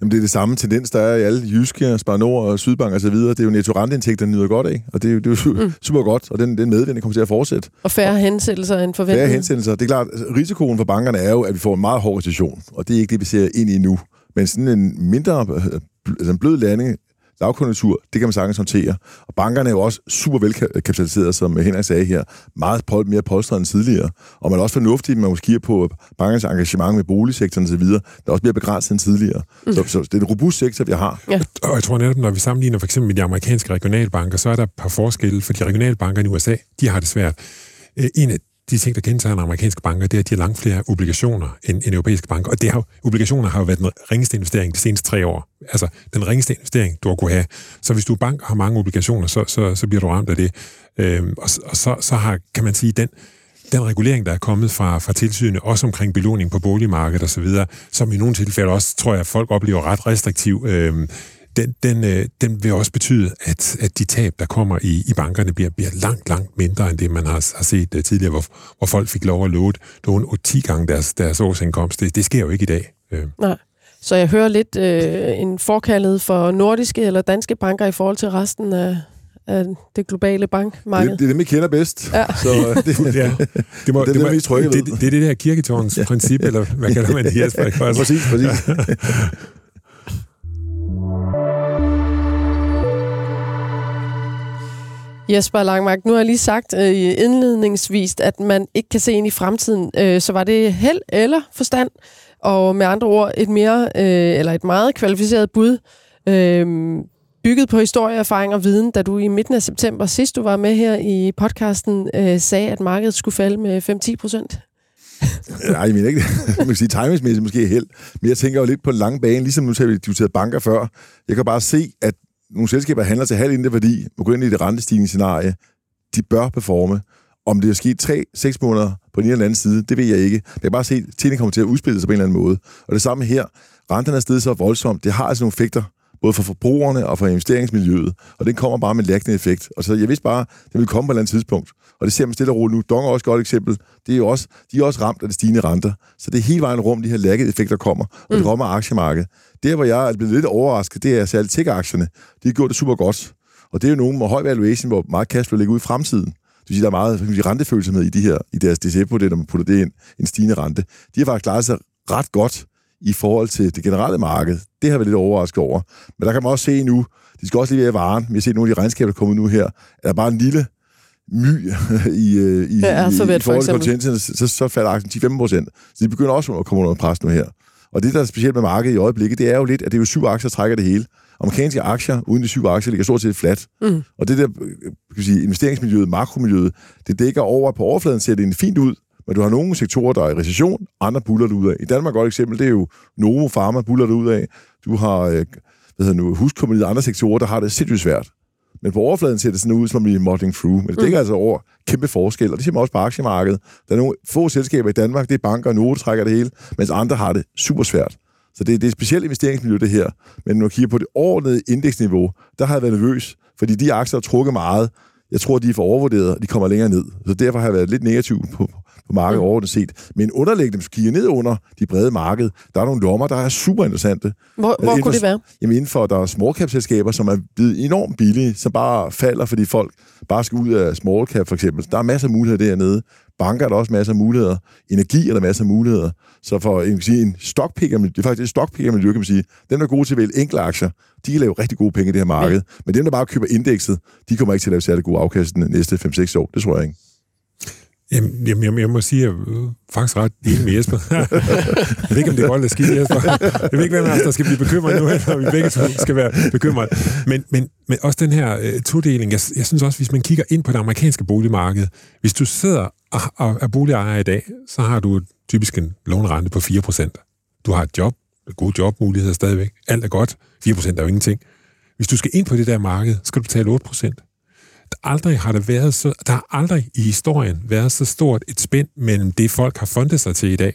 Jamen, det er det samme tendens, der er i alle jyske, Spar Nord og Sydbank og så videre. Det er jo netto renteindtægter, der nyder godt af, og det er jo, det er jo mm. super godt, og den, den medvind kommer til at fortsætte. Og færre hensættelser end forventet? Færre hensættelser. Det er klart, altså, risikoen for bankerne er jo, at vi får en meget hård recession, og det er ikke det, vi ser ind i nu. Men sådan en mindre, øh, altså en blød landing, lavkonjunktur, det kan man sagtens håndtere. Og bankerne er jo også super velkapitaliseret, som Henrik sagde her. Meget mere polstret end tidligere. Og man er også fornuftig, at man måske kigger på bankernes engagement med boligsektoren osv. Der er også mere begrænset end tidligere. Mm. Så, så det er en robust sektor, vi har. Og jeg tror netop, når vi sammenligner for eksempel med de amerikanske regionalbanker, så er der et par forskelle, for de regionalbanker i USA, de har det svært. Øh, En af de ting, der kendetegner amerikanske banker, det er, at de har langt flere obligationer end, end europæiske banker. Og det har, obligationer har jo været den ringeste investering de seneste tre år. Altså, den ringeste investering, du har kunne have. Så hvis du er bank og har mange obligationer, så, så, så bliver du ramt af det. Øhm, og og så, så har, kan man sige, den, den regulering, der er kommet fra, fra tilsynet, også omkring belåning på boligmarkedet osv., som i nogle tilfælde også, tror jeg, folk oplever ret restriktiv, øhm, den, den, øh, den vil også betyde, at, at de tab, der kommer i, i bankerne, bliver, bliver langt, langt mindre end det, man har, har set uh, tidligere, hvor, hvor folk fik lov at låne, låne 10 gange deres, deres årsindkomst. Det, det sker jo ikke i dag. Øh. Nej. Så jeg hører lidt øh, en forkaldet for nordiske eller danske banker i forhold til resten af, af det globale bankmarked. Det, det er dem, vi kender bedst. Ja. Så øh, det, Ja, det, må, Det er det, må, det, er det, det, det er det der kirketårns princip, eller hvad kalder man det, Jesper? også? præcis, præcis. Jesper Langmark, nu har jeg lige sagt øh, indledningsvis, at man ikke kan se ind i fremtiden. Øh, så var det held eller forstand? Og med andre ord, et mere øh, eller et meget kvalificeret bud, øh, bygget på historie, erfaring og viden, da du i midten af september, sidst du var med her i podcasten, øh, sagde, at markedet skulle falde med 5-10 procent. Nej, jeg mener ikke det. Man kan sige timingsmæssigt måske held. Men jeg tænker jo lidt på den lange bane, ligesom nu har vi diskuteret banker før. Jeg kan bare se, at nogle selskaber handler til halv inden værdi, må gå ind i det rentestigningsscenarie. De bør performe. Om det er sket 3-6 måneder på den ene eller anden side, det ved jeg ikke. Jeg kan bare se, at tingene kommer til at udspille sig på en eller anden måde. Og det samme her. Renterne er steget så voldsomt. Det har altså nogle effekter, både for forbrugerne og for investeringsmiljøet. Og den kommer bare med lækkende effekt. Og så jeg vidste bare, at det ville komme på et eller andet tidspunkt. Og det ser man stille og roligt nu. Dong er også et godt eksempel. Det er jo også, de er også ramt af de stigende renter. Så det er hele vejen rum, de her lækkede effekter kommer. Og det rammer aktiemarkedet. Der, hvor jeg er blevet lidt overrasket, det er særligt tech-aktierne. De har gjort det super godt. Og det er jo nogen med høj valuation, hvor meget cash vil ligge ud i fremtiden. Det vil sige, der er meget rentefølsomhed i, de her, i deres DCF-model, når man putter det ind, en stigende rente. De har faktisk klaret sig ret godt i forhold til det generelle marked. Det har vi lidt overrasket over. Men der kan man også se nu, de skal også lige være varen. Vi har set nogle af de regnskaber, der kommer nu her. Er der bare en lille my i, øh, i, Ja, i, Alphabet i for forhold til eksempel. kontinenterne, så, så, falder aktien 10-15 procent. Så de begynder også at komme under pres nu her. Og det, der er specielt med markedet i øjeblikket, det er jo lidt, at det er jo syv aktier, der trækker det hele. Amerikanske aktier, uden de syv aktier, ligger stort set fladt. Mm. Og det der øh, kan sige, investeringsmiljøet, makromiljøet, det dækker over, på overfladen ser det fint ud, Men du har nogle sektorer, der er i recession, andre buller ud af. I Danmark et godt eksempel, det er jo Novo Pharma buller ud af. Du har øh, hvad hedder nu, huskompaniet og andre sektorer, der har det sindssygt svært. Men på overfladen ser det sådan ud, som vi modding through. Men det dækker mm. altså over kæmpe forskel, og det ser man også på aktiemarkedet. Der er nogle få selskaber i Danmark, det er banker og Novo, trækker det hele, mens andre har det super svært. Så det, det er et specielt investeringsmiljø, det her. Men når du kigger på det overordnede indeksniveau, der har jeg været nervøs, fordi de aktier har trukket meget. Jeg tror, de er for overvurderet, og de kommer længere ned. Så derfor har jeg været lidt negativ på, på markedet mm. overordnet set. Men underliggende, hvis kigger ned under de brede marked, der er nogle lommer, der er super interessante. Hvor, hvor kunne det være? Jamen inden for, der er small cap selskaber, som er blevet enormt billige, som bare falder, fordi folk bare skal ud af small cap for eksempel. Der er masser af muligheder dernede. Banker er der også masser af muligheder. Energi er der masser af muligheder. Så for en, sige, en stockpicker, det er faktisk et stockpicker-miljø, kan man sige. Dem, der er gode til at vælge enkle aktier, de kan lave rigtig gode penge i det her marked. Ja. Men dem, der bare køber indekset, de kommer ikke til at lave særlig gode afkast de næste 5-6 år. Det tror jeg ikke. Jamen, jamen, jamen, jeg må sige, at jeg er faktisk ret enig med Jesper. jeg ved ikke, om det er godt eller skidt, Jesper. Jeg ved ikke, hvem af os, der skal blive bekymret nu, eller vi begge to skal være bekymret. Men, men, men også den her uh, todeling, jeg, jeg synes også, hvis man kigger ind på det amerikanske boligmarked, hvis du sidder og, og er boligejer i dag, så har du typisk en lånerente på 4%. Du har et job, gode jobmuligheder stadigvæk. Alt er godt. 4% er jo ingenting. Hvis du skal ind på det der marked, skal du betale 8% aldrig har der været så, der har aldrig i historien været så stort et spænd mellem det, folk har fundet sig til i dag,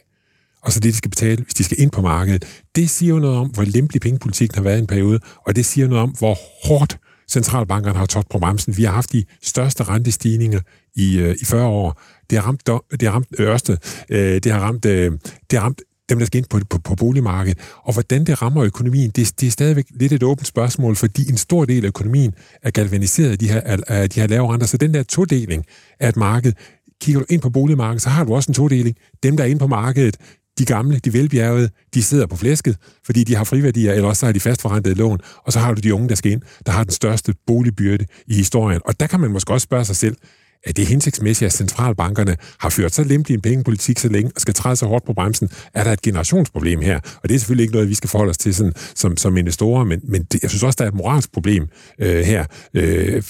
og så det, de skal betale, hvis de skal ind på markedet. Det siger jo noget om, hvor lempelig pengepolitikken har været i en periode, og det siger noget om, hvor hårdt centralbankerne har trådt på bremsen. Vi har haft de største rentestigninger i, øh, i 40 år. Det har ramt, det har ramt øh, Ørsted, øh, det har ramt, øh, det har ramt dem, der skal ind på, på, på boligmarkedet. Og hvordan det rammer økonomien, det, det er stadigvæk lidt et åbent spørgsmål, fordi en stor del af økonomien er galvaniseret af de her, af de her lave renter. Så den der todeling af et marked, kigger du ind på boligmarkedet, så har du også en todeling. Dem, der er inde på markedet, de gamle, de velbjergede, de sidder på flæsket, fordi de har friværdier, eller også har de fastforrentede lån, og så har du de unge, der skal ind, der har den største boligbyrde i historien. Og der kan man måske også spørge sig selv, er det hensigtsmæssigt, at centralbankerne har ført så lempelig en pengepolitik så længe og skal træde så hårdt på bremsen? Er der et generationsproblem her? Og det er selvfølgelig ikke noget, vi skal forholde os til sådan, som, som investorer, men, men det, jeg synes også, der er et moralsk problem øh, her øh,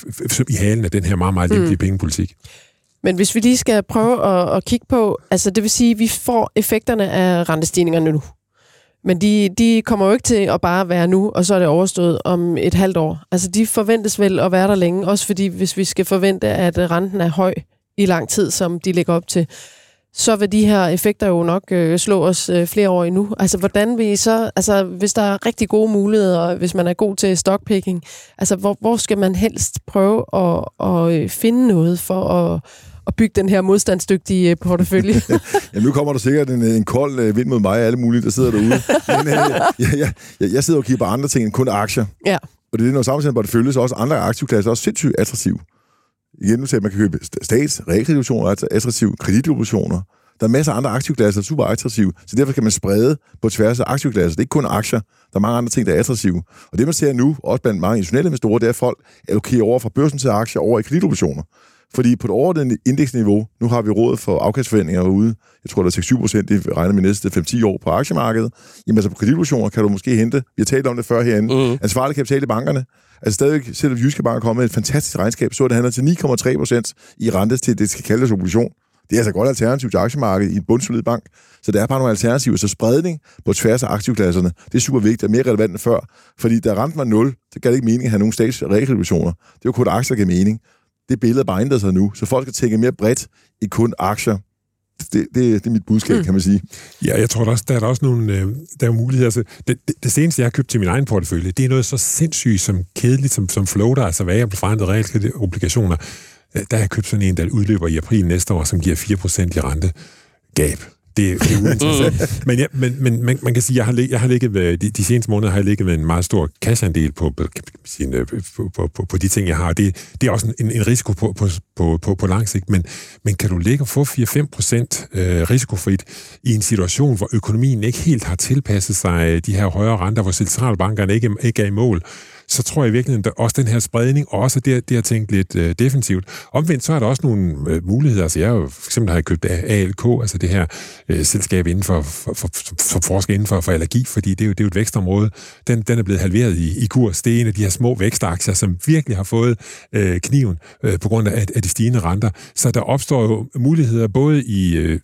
i halen af den her meget, meget lempelige mm. pengepolitik. Men hvis vi lige skal prøve at, at kigge på, altså det vil sige, at vi får effekterne af rentestigningerne nu. Men de, de kommer jo ikke til at bare være nu, og så er det overstået om et halvt år. Altså, de forventes vel at være der længe, også fordi hvis vi skal forvente, at renten er høj i lang tid, som de lægger op til, så vil de her effekter jo nok øh, slå os øh, flere år endnu. Altså, hvordan vi så, altså, hvis der er rigtig gode muligheder, hvis man er god til stockpicking, altså, hvor, hvor skal man helst prøve at, at øh, finde noget for at at bygge den her modstandsdygtige øh, portefølje. ja, nu kommer der sikkert en, en kold øh, vind mod mig og alle mulige, der sidder derude. Men øh, ja, ja, jeg sidder og kigger på andre ting end kun aktier. Ja. Og det er noget samtidig, hvor det føles også andre aktivklasser også sindssygt attraktive. Igen, nu at man kan købe stats, realkreditobligationer, altså attraktive kreditobligationer. Der er masser af andre aktivklasser, der er super attraktive, så derfor kan man sprede på tværs af aktivklasser. Det er ikke kun aktier, der er mange andre ting, der er attraktive. Og det man ser nu, også blandt mange institutionelle investorer, det er, at folk allokerer over fra børsen til aktier over i kreditobligationer. Fordi på et overordnet indeksniveau, nu har vi rådet for afkastforventninger ude, jeg tror, der er 6-7 procent, det regner med næste 5-10 år på aktiemarkedet. Jamen altså på kreditfusioner kan du måske hente, vi har talt om det før herinde, mm. ansvarlig kapital i bankerne. Altså stadig, selvom Jyske Bank er kommet med et fantastisk regnskab, så det handler til 9,3 procent i rentes til det, skal kaldes obligation. Det er altså et godt alternativ til aktiemarkedet i en bundsolid bank. Så der er bare nogle alternativer. Så spredning på tværs af aktivklasserne, det er super vigtigt og mere relevant end før. Fordi da renten var 0, så gav det ikke mening at have nogle statsreakreditationer. Det var kun aktier, der gav mening det billede bare ændret sig nu, så folk skal tænke mere bredt i kun aktier. Det, det, det er mit budskab, mm. kan man sige. Ja, jeg tror også, der er der også nogle øh, der er muligheder. Altså, det, det, det, seneste, jeg har købt til min egen portefølje, det er noget så sindssygt som kedeligt som, som floater, altså hvad jeg bliver forandret obligationer. Øh, der har jeg købt sådan en, der udløber i april næste år, som giver 4% i rente. Gab det, er uinteressant. men, ja, men, men man, man kan sige, jeg har, jeg har ligget med, de, de seneste måneder har jeg ligget med en meget stor kasseandel på, på, på, på, på, på de ting, jeg har. Det, det er også en, en risiko på, på, på, på, på lang sigt, men, men kan du ligge og få 4-5 procent øh, risikofrit i en situation, hvor økonomien ikke helt har tilpasset sig de her højere renter, hvor centralbankerne ikke, ikke er i mål, så tror jeg virkelig, at også den her spredning, også det, det at tænke lidt øh, defensivt. Omvendt så er der også nogle øh, muligheder. Altså jeg har jo, for eksempel har jeg købt ALK, altså det her øh, selskab inden for, for, for, for forsker inden for, for allergi, fordi det er jo, det er jo et vækstområde. Den, den er blevet halveret i, i kurs. Det er en af de her små vækstaktier, som virkelig har fået øh, kniven øh, på grund af, af de stigende renter. Så der opstår jo muligheder både i, øh,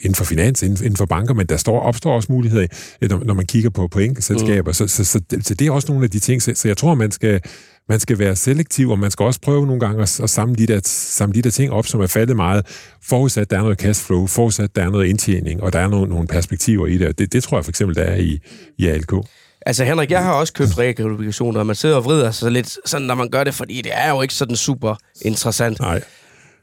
inden for finans, inden, inden for banker, men der står, opstår også muligheder, når, når man kigger på, på enkeltselskaber. Mm. Så, så, så, så det er også nogle af de ting, så, så jeg tror, man skal, man skal være selektiv, og man skal også prøve nogle gange at, at samle, de der, samle de der ting op, som er faldet meget, forudsat der er noget cashflow, forudsat der er noget indtjening, og der er nogle, nogle perspektiver i det. det. Det tror jeg for eksempel, der er i, i ALK. Altså Henrik, jeg har også købt realkreditobligationer, og man sidder og vrider sig lidt, sådan når man gør det, fordi det er jo ikke sådan super interessant. Nej.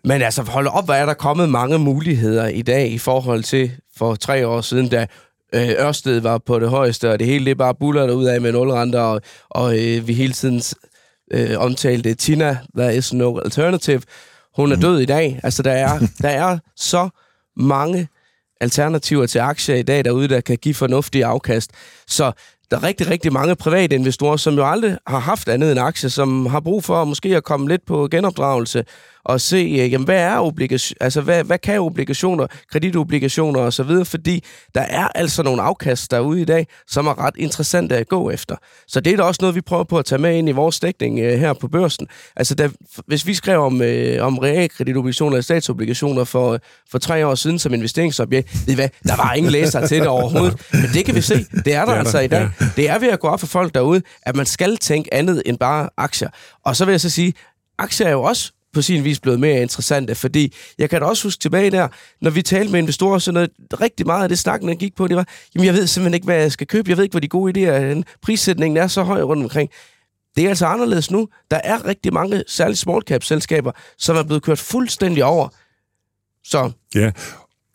Men altså, hold op, hvor er der kommet mange muligheder i dag i forhold til for tre år siden, da øh, Ørsted var på det højeste, og det hele det bare buller ud af med nulrenter, og, og øh, vi hele tiden øh, omtalte Tina, there is no alternative. Hun er mhm. død i dag. Altså, der er, der er så mange alternativer til aktier i dag derude, der kan give fornuftige afkast. Så der er rigtig, rigtig mange private investorer, som jo aldrig har haft andet end aktier, som har brug for måske at komme lidt på genopdragelse og se, øh, jamen, hvad er obligation, altså hvad, hvad kan obligationer, kreditobligationer og så videre, fordi der er altså nogle afkast derude i dag, som er ret interessante at gå efter. Så det er da også noget, vi prøver på at tage med ind i vores dækning uh, her på børsen. Altså, da, hvis vi skrev om, uh, om realkreditobligationer og statsobligationer for, for tre år siden som investeringsobjekt, ved I hvad, der var ingen læser til det overhovedet. Men det kan vi se, det er der det er altså der, i dag. Ja. Det er ved at gå op for folk derude, at man skal tænke andet end bare aktier. Og så vil jeg så sige, aktier er jo også på sin vis blevet mere interessante, fordi jeg kan da også huske tilbage der, når vi talte med investorer, så noget, rigtig meget af det snakken, der gik på, det var, jamen jeg ved simpelthen ikke, hvad jeg skal købe, jeg ved ikke, hvor de gode idéer er, prissætningen er så høj rundt omkring. Det er altså anderledes nu. Der er rigtig mange, særligt small cap selskaber, som er blevet kørt fuldstændig over. Så Ja,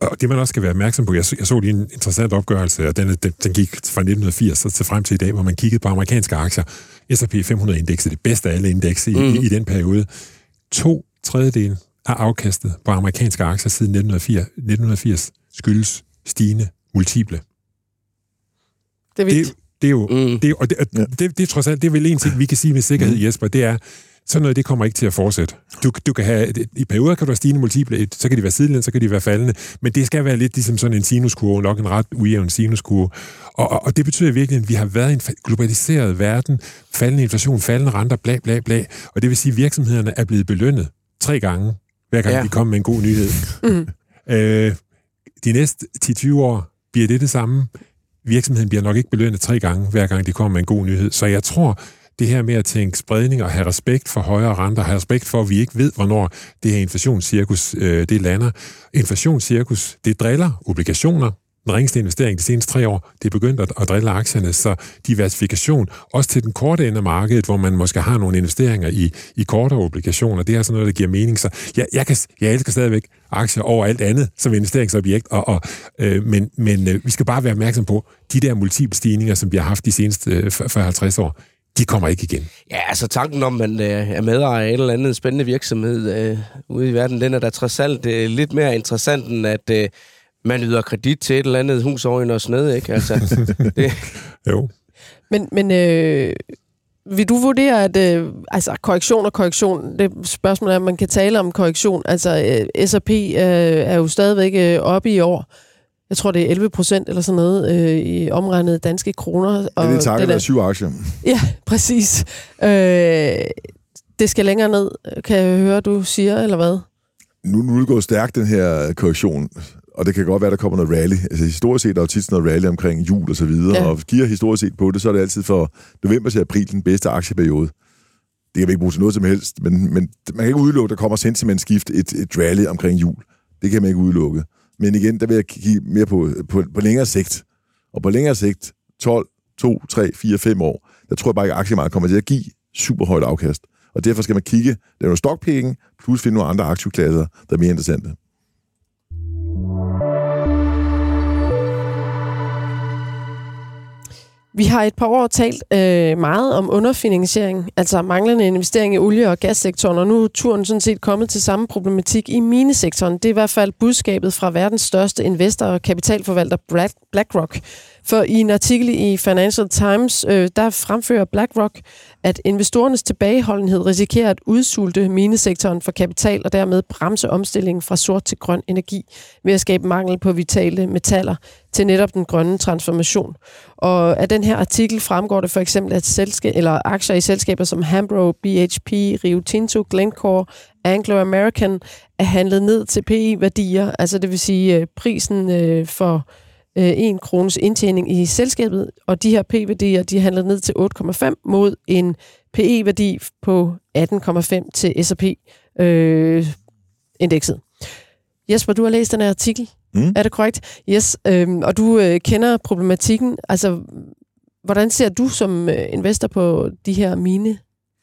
og det man også skal være opmærksom på, jeg så, jeg så lige en interessant opgørelse, og den, den, den gik fra 1980 til frem til i dag, hvor man kiggede på amerikanske aktier. S&P 500-indekset, det bedste af alle indekser i, mm. i, i den periode to tredjedel af afkastet på amerikanske aktier siden 1980, 1980 skyldes stigende multiple. Det er Det, det er jo, mm. det, og det, ja. det, det, er trods alt, det er vel en ting, vi kan sige med sikkerhed, mm. Jesper, det er, sådan noget, det kommer ikke til at fortsætte. Du, du kan have, I perioder kan du have stigende multiple, så kan de være sidelændende, så kan de være faldende, men det skal være lidt ligesom sådan en sinuskurve, nok en ret ujævn sinuskurve. Og, og, og det betyder virkelig, at vi har været i en globaliseret verden, faldende inflation, faldende renter, bla bla bla, og det vil sige, at virksomhederne er blevet belønnet tre gange, hver gang ja. de kommer med en god nyhed. Mm. Øh, de næste 10-20 år bliver det det samme. Virksomheden bliver nok ikke belønnet tre gange, hver gang de kommer med en god nyhed. Så jeg tror, det her med at tænke spredning og have respekt for højere renter, have respekt for, at vi ikke ved, hvornår det her inflationscirkus øh, det lander. Inflationscirkus, det driller obligationer, den ringeste investering de seneste tre år, det er begyndt at, at drille aktierne, så diversifikation, også til den korte ende af markedet, hvor man måske har nogle investeringer i, i kortere obligationer, det er sådan noget, der giver mening. Så jeg, jeg, kan, jeg elsker stadigvæk aktier over alt andet som investeringsobjekt, og, og, øh, men, men øh, vi skal bare være opmærksom på, de der multiple stigninger, som vi har haft de seneste øh, 40-50 år, de kommer ikke igen. Ja, altså tanken om, at man øh, er medejer af et eller andet spændende virksomhed øh, ude i verden, den er da trods alt øh, lidt mere interessant, end at øh, man yder kredit til et eller andet hus over i noget sned, ikke? Altså, det. Jo. Men, men øh, vil du vurdere, at øh, altså, korrektion og korrektion, det spørgsmål er, om man kan tale om korrektion. Altså, øh, S&P øh, er jo stadigvæk øh, oppe i år jeg tror, det er 11 procent eller sådan noget øh, i omregnet danske kroner. Og det er takket af syv aktier. Ja, præcis. Øh, det skal længere ned, kan jeg høre, du siger, eller hvad? Nu, nu det gået stærkt, den her korrektion. Og det kan godt være, der kommer noget rally. Altså historisk set er der tit noget rally omkring jul og så videre. Ja. Og giver historisk set på det, så er det altid for november til april den bedste aktieperiode. Det kan vi ikke bruge til noget som helst, men, men man kan ikke udelukke, at der kommer sentimentskift et, et rally omkring jul. Det kan man ikke udelukke. Men igen, der vil jeg kigge mere på, på, på længere sigt. Og på længere sigt, 12, 2, 3, 4, 5 år, der tror jeg bare ikke, at aktiemarkedet kommer til at give super højt afkast. Og derfor skal man kigge, lave er nogle stockpicking, plus finde nogle andre aktieklasser, der er mere interessante. Vi har et par år talt øh, meget om underfinansiering, altså manglende investering i olie- og gassektoren, og nu er turen sådan set kommet til samme problematik i minesektoren. Det er i hvert fald budskabet fra verdens største investor og kapitalforvalter BlackRock. For i en artikel i Financial Times, øh, der fremfører BlackRock, at investorernes tilbageholdenhed risikerer at udsulte minesektoren for kapital og dermed bremse omstillingen fra sort til grøn energi ved at skabe mangel på vitale metaller til netop den grønne transformation. Og af den her artikel fremgår det for eksempel, at selskab, eller aktier i selskaber som Hambro, BHP, Rio Tinto, Glencore, Anglo American er handlet ned til PI-værdier, altså det vil sige øh, prisen øh, for øh, 1 krones indtjening i selskabet, og de her P-værdier, de er handlet ned til 8,5 mod en PE-værdi på 18,5 til S&P-indekset. Øh, Jesper, du har læst den her artikel. Mm. Er det korrekt? Yes, øh, og du øh, kender problematikken. Altså, hvordan ser du som øh, investor på de her mine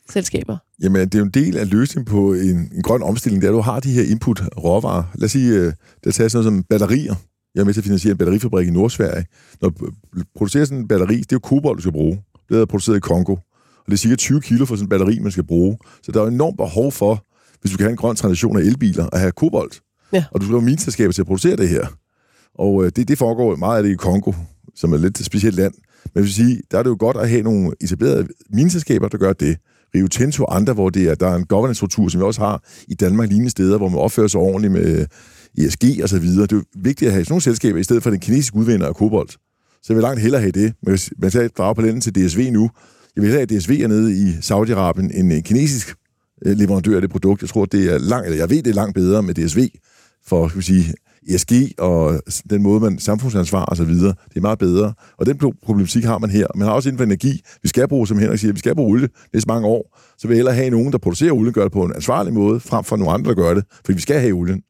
selskaber? Jamen, det er jo en del af løsningen på en, en grøn omstilling, det er, at du har de her input råvarer. Lad os sige, øh, der tager sådan noget som batterier. Jeg er med til at finansiere en batterifabrik i Nordsverige. Når du producerer sådan en batteri, det er jo kobolt, du skal bruge. Det er produceret i Kongo. Og det er cirka 20 kilo for sådan en batteri, man skal bruge. Så der er enormt behov for, hvis du kan have en grøn transition af elbiler, at have kobolt. Ja. Og du skal have mineselskaber til at producere det her. Og øh, det, det foregår meget af det i Kongo, som er lidt et specielt land. Men jeg vil sige, der er det jo godt at have nogle etablerede mineselskaber, der gør det. Rio Tinto og andre, hvor det er, der er en governance-struktur, som vi også har i Danmark, lignende steder, hvor man opfører sig ordentligt med ESG og så videre. Det er jo vigtigt at have sådan nogle selskaber, i stedet for den kinesiske udvinder af kobolt. Så jeg vil langt hellere have det. Men hvis man kan drage på landet til DSV nu. Jeg vil hellere have DSV er nede i Saudi-Arabien end en kinesisk øh, leverandør af det produkt. Jeg tror, det er langt, eller jeg ved, det er langt bedre med DSV for, skal vi sige, ESG og den måde, man samfundsansvar og så videre. Det er meget bedre. Og den problematik har man her. Man har også inden for energi. Vi skal bruge, som Henrik siger, vi skal bruge olie næste mange år. Så vil jeg hellere have nogen, der producerer olie, gør det på en ansvarlig måde, frem for nogle andre, der gør det. Fordi vi skal have olien.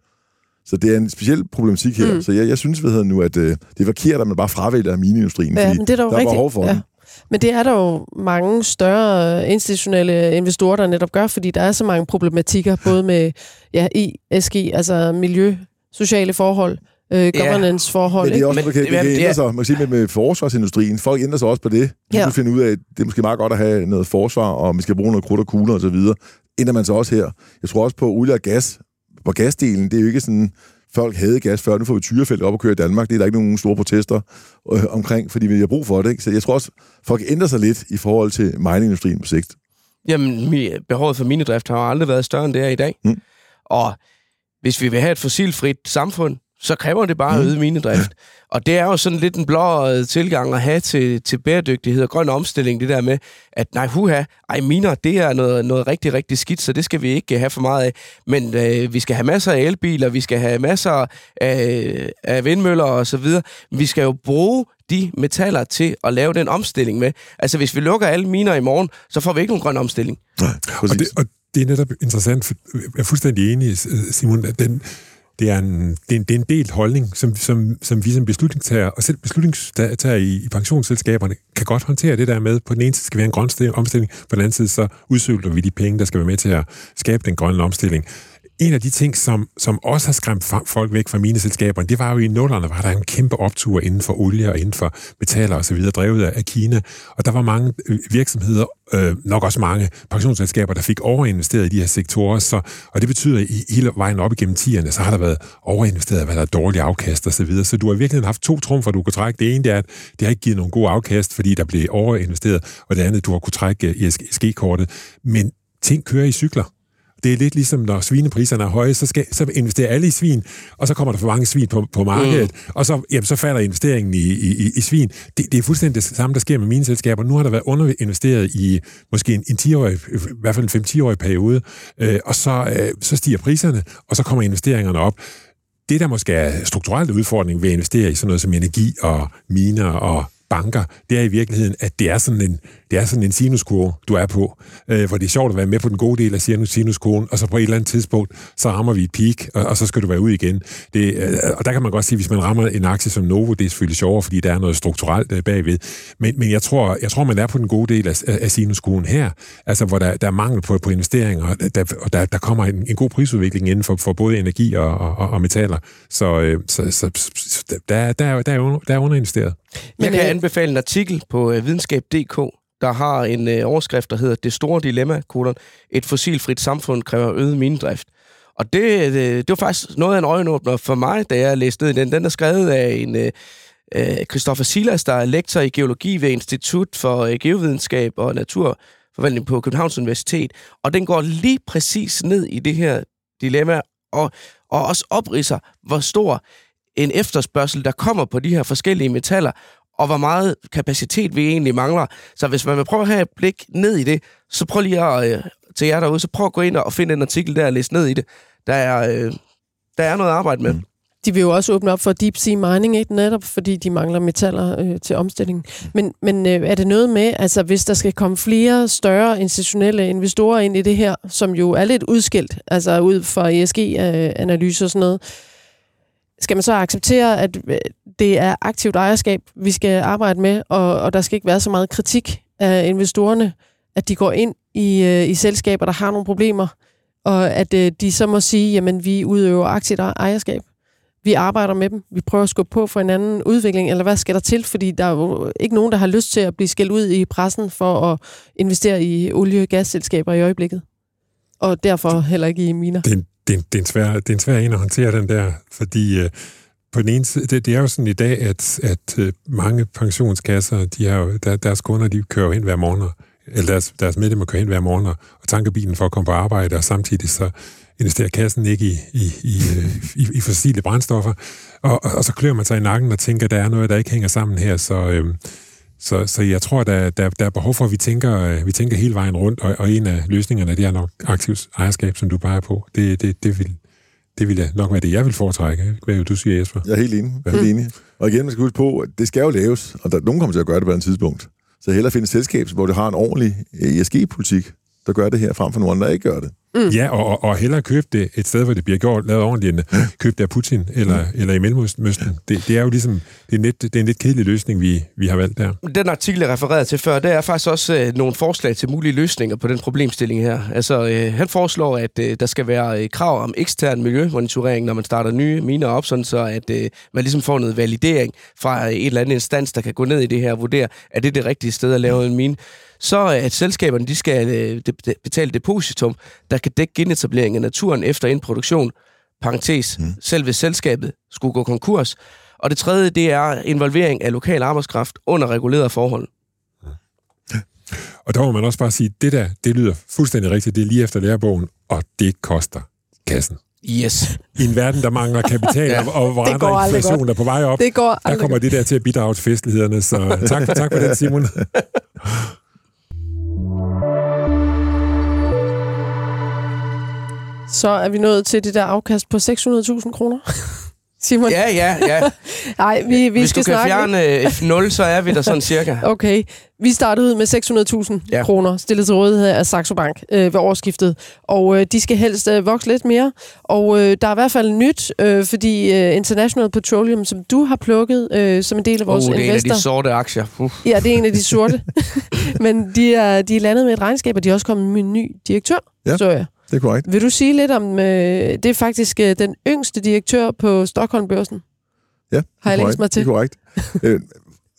Så det er en speciel problematik her. Mm. Så jeg, jeg synes hvad hedder nu, at øh, det er forkert, at man bare fravælger mineindustrien. Ja, fordi men det er der jo der er rigtig, behov for ja. den. Men det er der jo mange større institutionelle investorer, der netop gør, fordi der er så mange problematikker, både med ja, ESG, altså miljø, sociale forhold, øh, governance-forhold. Men det er også, Men man kan, det- det, kan det er- ændre sig. Man kan sige med, med forsvarsindustrien. Folk ændrer sig også på det. De Ja. ja. finde ud af, at det er måske meget godt at have noget forsvar, og man skal bruge noget krudt og kugler osv. Ændrer man sig også her. Jeg tror også på olie og gas. På gasdelen, det er jo ikke sådan, folk havde gas før. Nu får vi tyrefelt op og køre i Danmark. Det er der ikke nogen store protester øh, omkring, fordi vi har brug for det. Ikke? Så jeg tror også, folk ændrer sig lidt i forhold til mineindustrien på sigt. Jamen, behovet for minedrift har jo aldrig været større, end det er i dag. Mm. Og hvis vi vil have et fossilfrit samfund, så kræver det bare mm. øget minedrift. Og det er jo sådan lidt en blå tilgang at have til, til bæredygtighed og grøn omstilling, det der med, at nej, huha, ej, miner, det er noget, noget rigtig, rigtig skidt, så det skal vi ikke have for meget af. Men øh, vi skal have masser af elbiler, vi skal have masser af, af vindmøller og så videre. Vi skal jo bruge de metaller til at lave den omstilling med. Altså, hvis vi lukker alle miner i morgen, så får vi ikke nogen grøn omstilling. Nej, Og det, og det er netop interessant, for jeg er fuldstændig enig, Simon, at den, det er en, det er en, det er en delt holdning, som, som, som vi som beslutningstager, og selv beslutningstager i, i pensionsselskaberne, kan godt håndtere det der med, på den ene side skal vi have en grøn omstilling, på den anden side så udsøgler vi de penge, der skal være med til at skabe den grønne omstilling. En af de ting, som, som også har skræmt folk væk fra mine selskaber, det var jo i nullerne, var der en kæmpe optur inden for olie og inden for metaller og så videre, drevet af, Kina. Og der var mange øh, virksomheder, øh, nok også mange pensionsselskaber, der fik overinvesteret i de her sektorer. Så, og det betyder, at i hele vejen op igennem tierne, så har der været overinvesteret, hvad der er dårlige afkast og så videre. Så du har virkelig haft to trumfer, du kan trække. Det ene det er, at det har ikke givet nogen god afkast, fordi der blev overinvesteret, og det andet, du har kunne trække øh, ESG-kortet. Men ting kører i cykler. Det er lidt ligesom, når svinepriserne er høje, så, skal, så investerer alle i svin, og så kommer der for mange svin på, på markedet, mm. og så, jamen, så falder investeringen i, i, i, i svin. Det, det er fuldstændig det samme, der sker med mine selskaber. Nu har der været underinvesteret i måske en, en 10-årig, i hvert fald en 5-10-årig periode, øh, og så, øh, så stiger priserne, og så kommer investeringerne op. Det, der måske er strukturelt udfordring ved at investere i sådan noget som energi og miner og banker, det er i virkeligheden, at det er sådan en, det er sådan en sinuskurve, du er på, øh, hvor det er sjovt at være med på den gode del af sinus- sinuskurven, og så på et eller andet tidspunkt, så rammer vi et peak, og, og så skal du være ud igen. Det, øh, og der kan man godt sige, hvis man rammer en aktie som Novo, det er selvfølgelig sjovere, fordi der er noget strukturelt øh, bagved. Men, men jeg, tror, jeg tror, man er på den gode del af, af sinuskurven her, altså hvor der, der er mangel på, på investeringer, og der, og der, der kommer en, en god prisudvikling inden for, for både energi og, og, og metaller. Så, øh, så, så, så der, der, er- der, er under, der er underinvesteret. Men jeg kan øh, anbefale en artikel på øh, videnskab.dk, der har en øh, overskrift, der hedder Det store dilemma, kolon, et fossilfrit samfund kræver øget minedrift. Og det, øh, det var faktisk noget af en øjenåbner for mig, da jeg læste ned i den. Den er skrevet af en, øh, øh Christoffer Silas, der er lektor i geologi ved Institut for øh, Geovidenskab og Naturforvaltning på Københavns Universitet. Og den går lige præcis ned i det her dilemma, og, og også opriser, hvor stor en efterspørgsel, der kommer på de her forskellige metaller, og hvor meget kapacitet vi egentlig mangler. Så hvis man vil prøve at have et blik ned i det, så prøv lige at, øh, til jer derude, så prøv at gå ind og finde en artikel der og læse ned i det. Der er, øh, der er noget at arbejde med. Mm. De vil jo også åbne op for deep sea mining, ikke? netop fordi de mangler metaller øh, til omstilling. Men, men øh, er det noget med, altså hvis der skal komme flere større institutionelle investorer ind i det her, som jo er lidt udskilt, altså ud fra ESG-analyser og sådan noget, skal man så acceptere, at øh, det er aktivt ejerskab, vi skal arbejde med, og, og der skal ikke være så meget kritik af investorerne, at de går ind i, øh, i selskaber, der har nogle problemer, og at øh, de så må sige, jamen vi udøver aktivt ejerskab. Vi arbejder med dem. Vi prøver at skubbe på for en anden udvikling, eller hvad skal der til? Fordi der er jo ikke nogen, der har lyst til at blive skældt ud i pressen for at investere i olie- og gasselskaber i øjeblikket. Og derfor heller ikke i miner. Det er en, det er en, det er en, svær, det er en svær en at håndtere den der, fordi øh, på den ene side, det, det er jo sådan i dag, at, at øh, mange pensionskasser, de har jo, der, deres kunder, de kører ind hver morgen, eller deres, deres medlemmer kører ind hver morgen og tanker bilen for at komme på arbejde, og samtidig så investerer kassen ikke i, i, i, øh, i, i fossile brændstoffer. Og, og, og så klør man sig i nakken og tænker, at der er noget, der ikke hænger sammen her. Så, Øh, så, så jeg tror, der, der, der er behov for, at vi tænker, vi tænker hele vejen rundt, og, og en af løsningerne, det er nok aktivt ejerskab, som du peger på. Det, det, det, vil, det ville nok være det, jeg vil foretrække. Hvad vil du sige, Jesper? Jeg er helt enig. Helt enig. Og igen, man skal huske på, at det skal jo laves, og der, nogen kommer til at gøre det på et tidspunkt. Så hellere finde et selskab, hvor det har en ordentlig ESG-politik, der gør det her, frem for nogen, der ikke gør det. Mm. Ja, og, og hellere købe det et sted, hvor det bliver gjort, lavet ordentligt, end købe det af Putin eller, mm. eller i Mellemøsten. Det, det er jo ligesom, det er, en lidt, det er en lidt kedelig løsning, vi, vi har valgt der. Den artikel, jeg refererede til før, det er faktisk også øh, nogle forslag til mulige løsninger på den problemstilling her. Altså, øh, han foreslår, at øh, der skal være øh, krav om ekstern miljømonitorering, når man starter nye miner op, sådan så at øh, man ligesom får noget validering fra øh, et eller andet instans, der kan gå ned i det her og vurdere, er det det rigtige sted at lave en mine så at selskaberne de skal øh, betale depositum, der kan dække genetablering af naturen efter indproduktion, parentes, mm. selv hvis selskabet skulle gå konkurs. Og det tredje, det er involvering af lokal arbejdskraft under regulerede forhold. Og der må man også bare sige, det der, det lyder fuldstændig rigtigt, det er lige efter lærebogen, og det koster kassen. Yes. I en verden, der mangler kapital, ja. og hvor andre inflation er på vej op, det går der kommer det der til at bidrage til festlighederne. Så tak, tak for den, Simon. Så er vi nået til det der afkast på 600.000 kroner. Simon? Ja, ja, ja. Nej, vi, vi Hvis skal du kan snakke... fjerne F0, så er vi der sådan cirka. Okay. Vi startede ud med 600.000 ja. kroner stillet til rådighed af Saxo Bank øh, ved årsskiftet. Og øh, de skal helst øh, vokse lidt mere. Og øh, der er i hvert fald nyt, øh, fordi øh, International Petroleum, som du har plukket øh, som en del af vores uh, det er investor... en af de sorte aktier. Uh. Ja, det er en af de sorte. Men de er, de er landet med et regnskab, og de er også kommet med en ny direktør, ja. så jeg. Det er korrekt. Vil du sige lidt om, øh, det er faktisk øh, den yngste direktør på Stockholm-børsen? Ja, Har jeg læst mig til? det er korrekt. øh,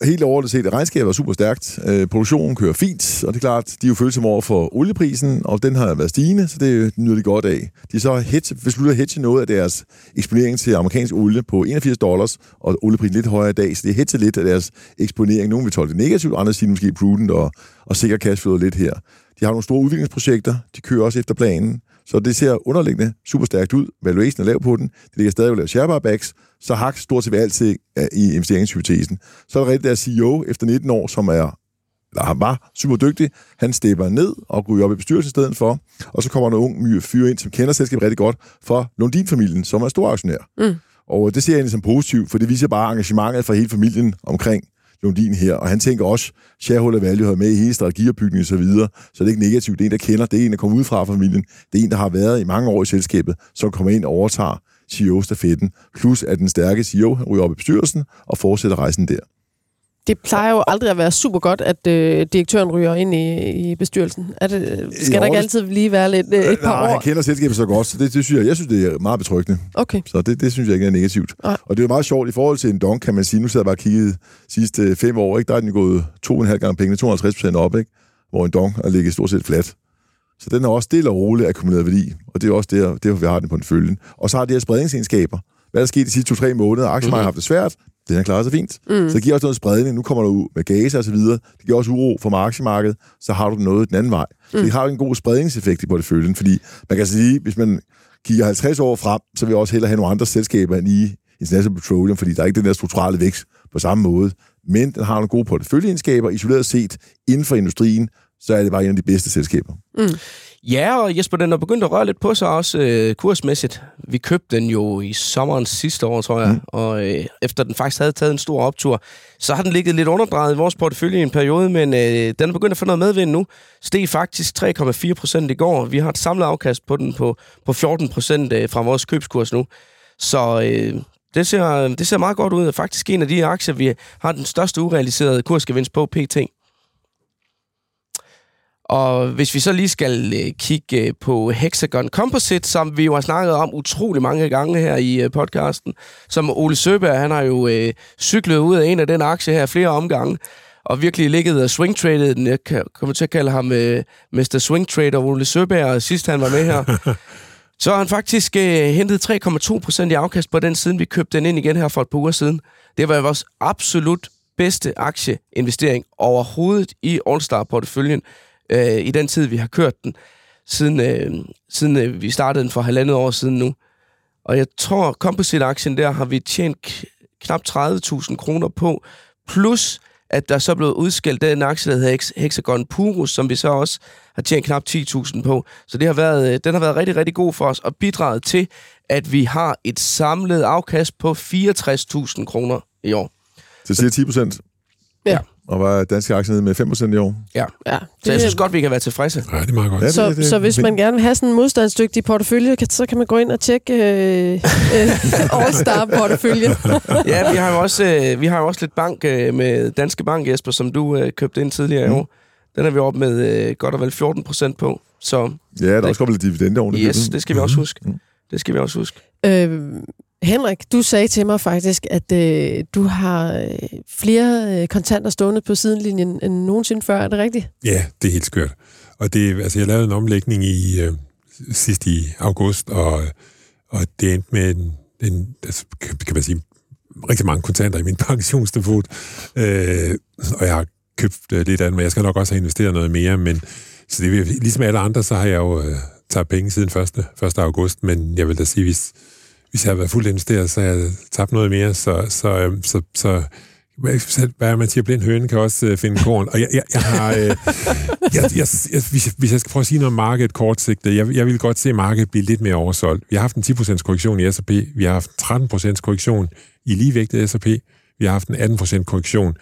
helt overordnet set, regnskabet er super stærkt. Øh, produktionen kører fint, og det er klart, de er jo følsomme over for olieprisen, og den har været stigende, så det nyder de godt af. De så hedge, besluttet at hedge noget af deres eksponering til amerikansk olie på 81 dollars, og olieprisen lidt højere i dag, så det hedger hedge lidt af deres eksponering. Nogle vil tolke det negativt, andre siger måske prudent og, og sikker cashflow lidt her. De har nogle store udviklingsprojekter, de kører også efter planen, så det ser underliggende super stærkt ud. Valuation er lav på den. Det ligger stadig lavet share buybacks. Så har stort set altid i investeringshypotesen. Så er der rigtig der CEO efter 19 år, som er eller han var super dygtig. Han stepper ned og går op i bestyrelsen i stedet for. Og så kommer der en ung myre fyre ind, som kender selskabet rigtig godt, for Lundin-familien, som er stor aktionær. Mm. Og det ser jeg egentlig som positivt, for det viser bare engagementet fra hele familien omkring Lundin her, og han tænker også, shareholder value har med i hele strategiopbygningen og så videre, så det er ikke negativt. Det er en, der kender, det er en, der kommer ud fra familien, det er en, der har været i mange år i selskabet, som kommer ind og overtager CEO-stafetten, plus at den stærke CEO han ryger op i bestyrelsen og fortsætter rejsen der. Det plejer jo aldrig at være super godt, at øh, direktøren ryger ind i, i bestyrelsen. Er det, skal jo, der ikke altid lige være lidt, øh, et par nej, år? han kender selskabet så godt, så det, det synes jeg, jeg synes, det er meget betryggende. Okay. Så det, det synes jeg ikke er negativt. Nej. Og det er jo meget sjovt i forhold til en dong, kan man sige. Nu sidder jeg bare og kigget sidste fem år, ikke? der er den gået to og en halv gang penge, 250 procent op, ikke? hvor en dong er ligget stort set flat. Så den har også stille og roligt akkumuleret værdi, og det er også der, derfor vi har den på en følge. Og så har det her spredningsegenskaber. Hvad er der sket de sidste to-tre måneder? Aktiemarkedet har haft det svært, Den er klaret sig fint. Mm. Så det giver også noget spredning. Nu kommer du ud med gaser og så videre. Det giver også uro for markedsmarkedet. Så har du noget den anden vej. Så det har en god spredningseffekt i porteføljen, fordi man kan sige, hvis man kigger 50 år frem, så vil jeg også hellere have nogle andre selskaber end i International Petroleum, fordi der er ikke den der strukturelle vækst på samme måde. Men den har nogle gode porteføljeegenskaber. Isoleret set inden for industrien, så er det bare en af de bedste selskaber. Mm. Ja, og Jesper, den er begyndt at røre lidt på sig også øh, kursmæssigt. Vi købte den jo i sommeren sidste år, tror jeg, mm. og øh, efter den faktisk havde taget en stor optur, så har den ligget lidt underdrejet i vores portefølje i en periode, men øh, den er begyndt at få noget medvind nu. Steg faktisk 3,4 procent i går. Vi har et samlet afkast på den på, på 14 procent øh, fra vores købskurs nu. Så øh, det, ser, det ser meget godt ud. Faktisk en af de aktier, vi har den største urealiserede kursgevinst på PT. Og hvis vi så lige skal øh, kigge øh, på Hexagon Composite, som vi jo har snakket om utrolig mange gange her i øh, podcasten, som Ole Søberg, han har jo øh, cyklet ud af en af den aktie her flere omgange, og virkelig ligget og swing-traded den. Jeg kommer til at kalde ham øh, Mr. Swing Trader Ole Søberg, sidst han var med her. Så har han faktisk øh, hentet 3,2 procent i afkast på den, siden vi købte den ind igen her for et par uger siden. Det var vores absolut bedste aktieinvestering overhovedet i All-Star-porteføljen øh, i den tid, vi har kørt den, siden, øh, siden øh, vi startede den for halvandet år siden nu. Og jeg tror, Composite-aktien der har vi tjent knap 30.000 kroner på, plus at der så blev udskilt den aktie, der hedder Hexagon Purus, som vi så også har tjent knap 10.000 på. Så det har været, øh, den har været rigtig, rigtig god for os, og bidraget til, at vi har et samlet afkast på 64.000 kroner i år. Så siger 10 procent? Ja. Og var danske aktier nede med 5% i år. Ja. ja det, så jeg synes godt, vi kan være tilfredse. Ja, det er meget godt. Ja, det, så, det, det, så hvis man gerne vil have sådan en modstandsdygtig portefølje, så kan man gå ind og tjekke øh, øh, All-Star-portefølje. ja, vi har jo også, øh, vi har jo også lidt bank øh, med Danske Bank, Jesper, som du øh, købte ind tidligere mm. i år. Den er vi oppe med øh, godt og vel 14 procent på. Så ja, der er også kommet lidt dividende over Yes, det skal vi også huske. Mm. Det skal vi også huske. Øh, Henrik, du sagde til mig faktisk, at øh, du har øh, flere øh, kontanter stående på sidelinjen end nogensinde før. Er det rigtigt? Ja, det er helt skørt. Og det, altså, jeg lavede en omlægning i øh, sidst i august, og, og det endte med en, en altså, kan man sige, rigtig mange kontanter i min pensionsdepot. Øh, og jeg har købt øh, lidt af men jeg skal nok også have investeret noget mere, men så det, ligesom alle andre, så har jeg jo øh, taget penge siden 1. 1. august, men jeg vil da sige, hvis, hvis jeg havde været fuldt investeret, så havde jeg tabt noget mere, så, så, øhm, så, så hvad man siger, blind høne kan også uh, finde korn. Og jeg, jeg, jeg har... Uh, jeg, jeg, jeg, hvis, hvis jeg skal prøve at sige noget om markedet kortsigtet, jeg, jeg vil godt se markedet blive lidt mere oversolgt. Vi har haft en 10% korrektion i S&P, vi har haft en 13% korrektion i ligevægtet S&P, vi har haft en 18% korrektion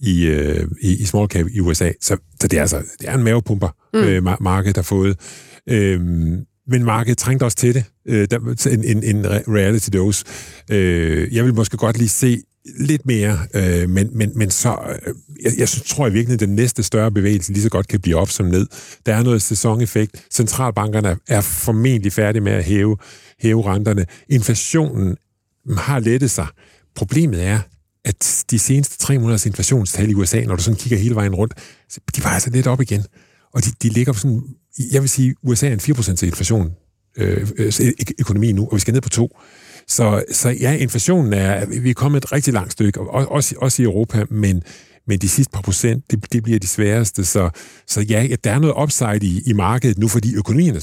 i, uh, i, i small cap i USA. Så, så det er altså det er en mavepumper, mm. uh, markedet har fået. Uh, men markedet trængte også til det. Øh, der, en, en, en reality dose. Øh, jeg vil måske godt lige se lidt mere, øh, men, men, men så, øh, jeg, jeg tror i virkeligheden, at den næste større bevægelse lige så godt kan blive op som ned. Der er noget sæsoneffekt. Centralbankerne er formentlig færdige med at hæve, hæve renterne. Inflationen har lettet sig. Problemet er, at de seneste 300 inflationstal i USA, når du sådan kigger hele vejen rundt, de var altså lidt op igen. Og de, de ligger sådan jeg vil sige, USA er en 4% inflation øh, øh, øh økonomi nu, og vi skal ned på 2. Så, så ja, inflationen er, vi er kommet et rigtig langt stykke, også, også i Europa, men, men de sidste par procent, det, det bliver de sværeste. Så, så ja, der er noget upside i, i markedet nu, fordi økonomien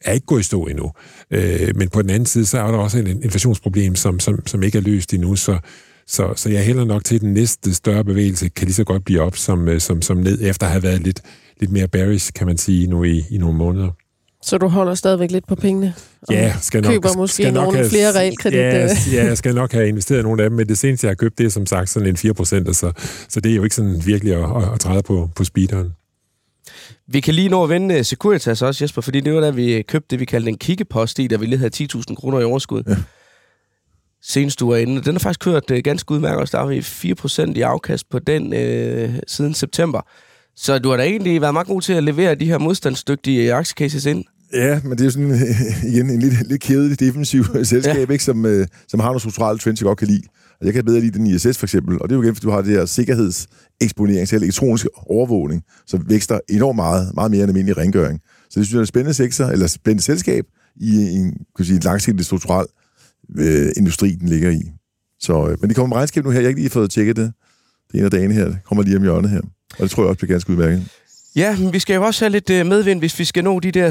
er ikke gået i stå endnu. Øh, men på den anden side, så er der også en inflationsproblem, som, som, som ikke er løst endnu. Så, så, så jeg hælder nok til, at den næste større bevægelse kan lige så godt blive op som, øh, som, som ned, efter at have været lidt, lidt mere bearish, kan man sige, nu i, i nogle måneder. Så du holder stadigvæk lidt på pengene? Ja, skal nok, køber måske skal nok nogle have, flere realkredit? Ja, ja, jeg skal nok have investeret nogle af dem, men det seneste, jeg har købt, det er som sagt sådan en 4 procent, så, så det er jo ikke sådan virkelig at, at, at træde på, på speederen. Vi kan lige nå at vende Securitas også, Jesper, fordi det var da vi købte det, vi kaldte en kiggepost i, der vi lige havde 10.000 kroner i overskud. Ja. Senest du var inde. Den har faktisk kørt uh, ganske udmærket, og der har vi 4% i afkast på den uh, siden september. Så du har da egentlig været meget god til at levere de her modstandsdygtige aktiecases ind. Ja, men det er jo sådan igen en lidt, lidt kedelig defensiv selskab, ja. ikke, som, øh, som har nogle strukturelle trends, jeg godt kan lide. Og jeg kan bedre lide den ISS for eksempel, og det er jo igen, fordi du har det her sikkerhedseksponering til elektronisk overvågning, som vækster enormt meget, meget mere end almindelig rengøring. Så det synes jeg er et spændende sektor, eller spændende selskab i en, kan sige, en langsigtet strukturel øh, industri, den ligger i. Så, øh, men de kommer med regnskab nu her. Jeg har ikke lige fået tjekket det. Det er en af dagene her. Det kommer lige om hjørnet her. Og det tror jeg også bliver ganske udmærket. Ja, men vi skal jo også have lidt øh, medvind, hvis vi skal nå de der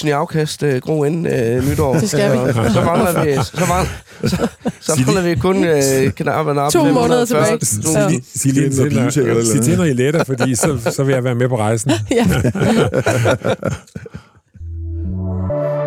600.000 i afkast, øh, Gro, inden øh, nytår. Det skal vi. Så, så mangler vi, så mangler, så, så mangler vi kun øh, knappen op. To måneder 540. tilbage. Sig lige bilcheck eller sig til, når I letter, fordi så, så vil jeg være med på rejsen. ja.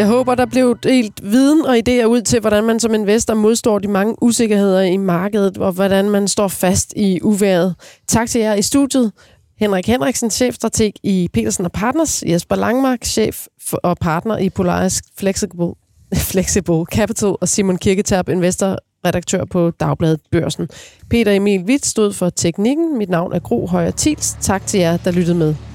Jeg håber, der blev delt viden og idéer ud til, hvordan man som investor modstår de mange usikkerheder i markedet, og hvordan man står fast i uværet. Tak til jer i studiet. Henrik Henriksen, chefstrateg i Petersen Partners, Jesper Langmark, chef og partner i Polaris Flexible, Flexible Capital, og Simon Kirketab, investor redaktør på Dagbladet Børsen. Peter Emil Witt stod for teknikken. Mit navn er Gro Højer Tils. Tak til jer, der lyttede med.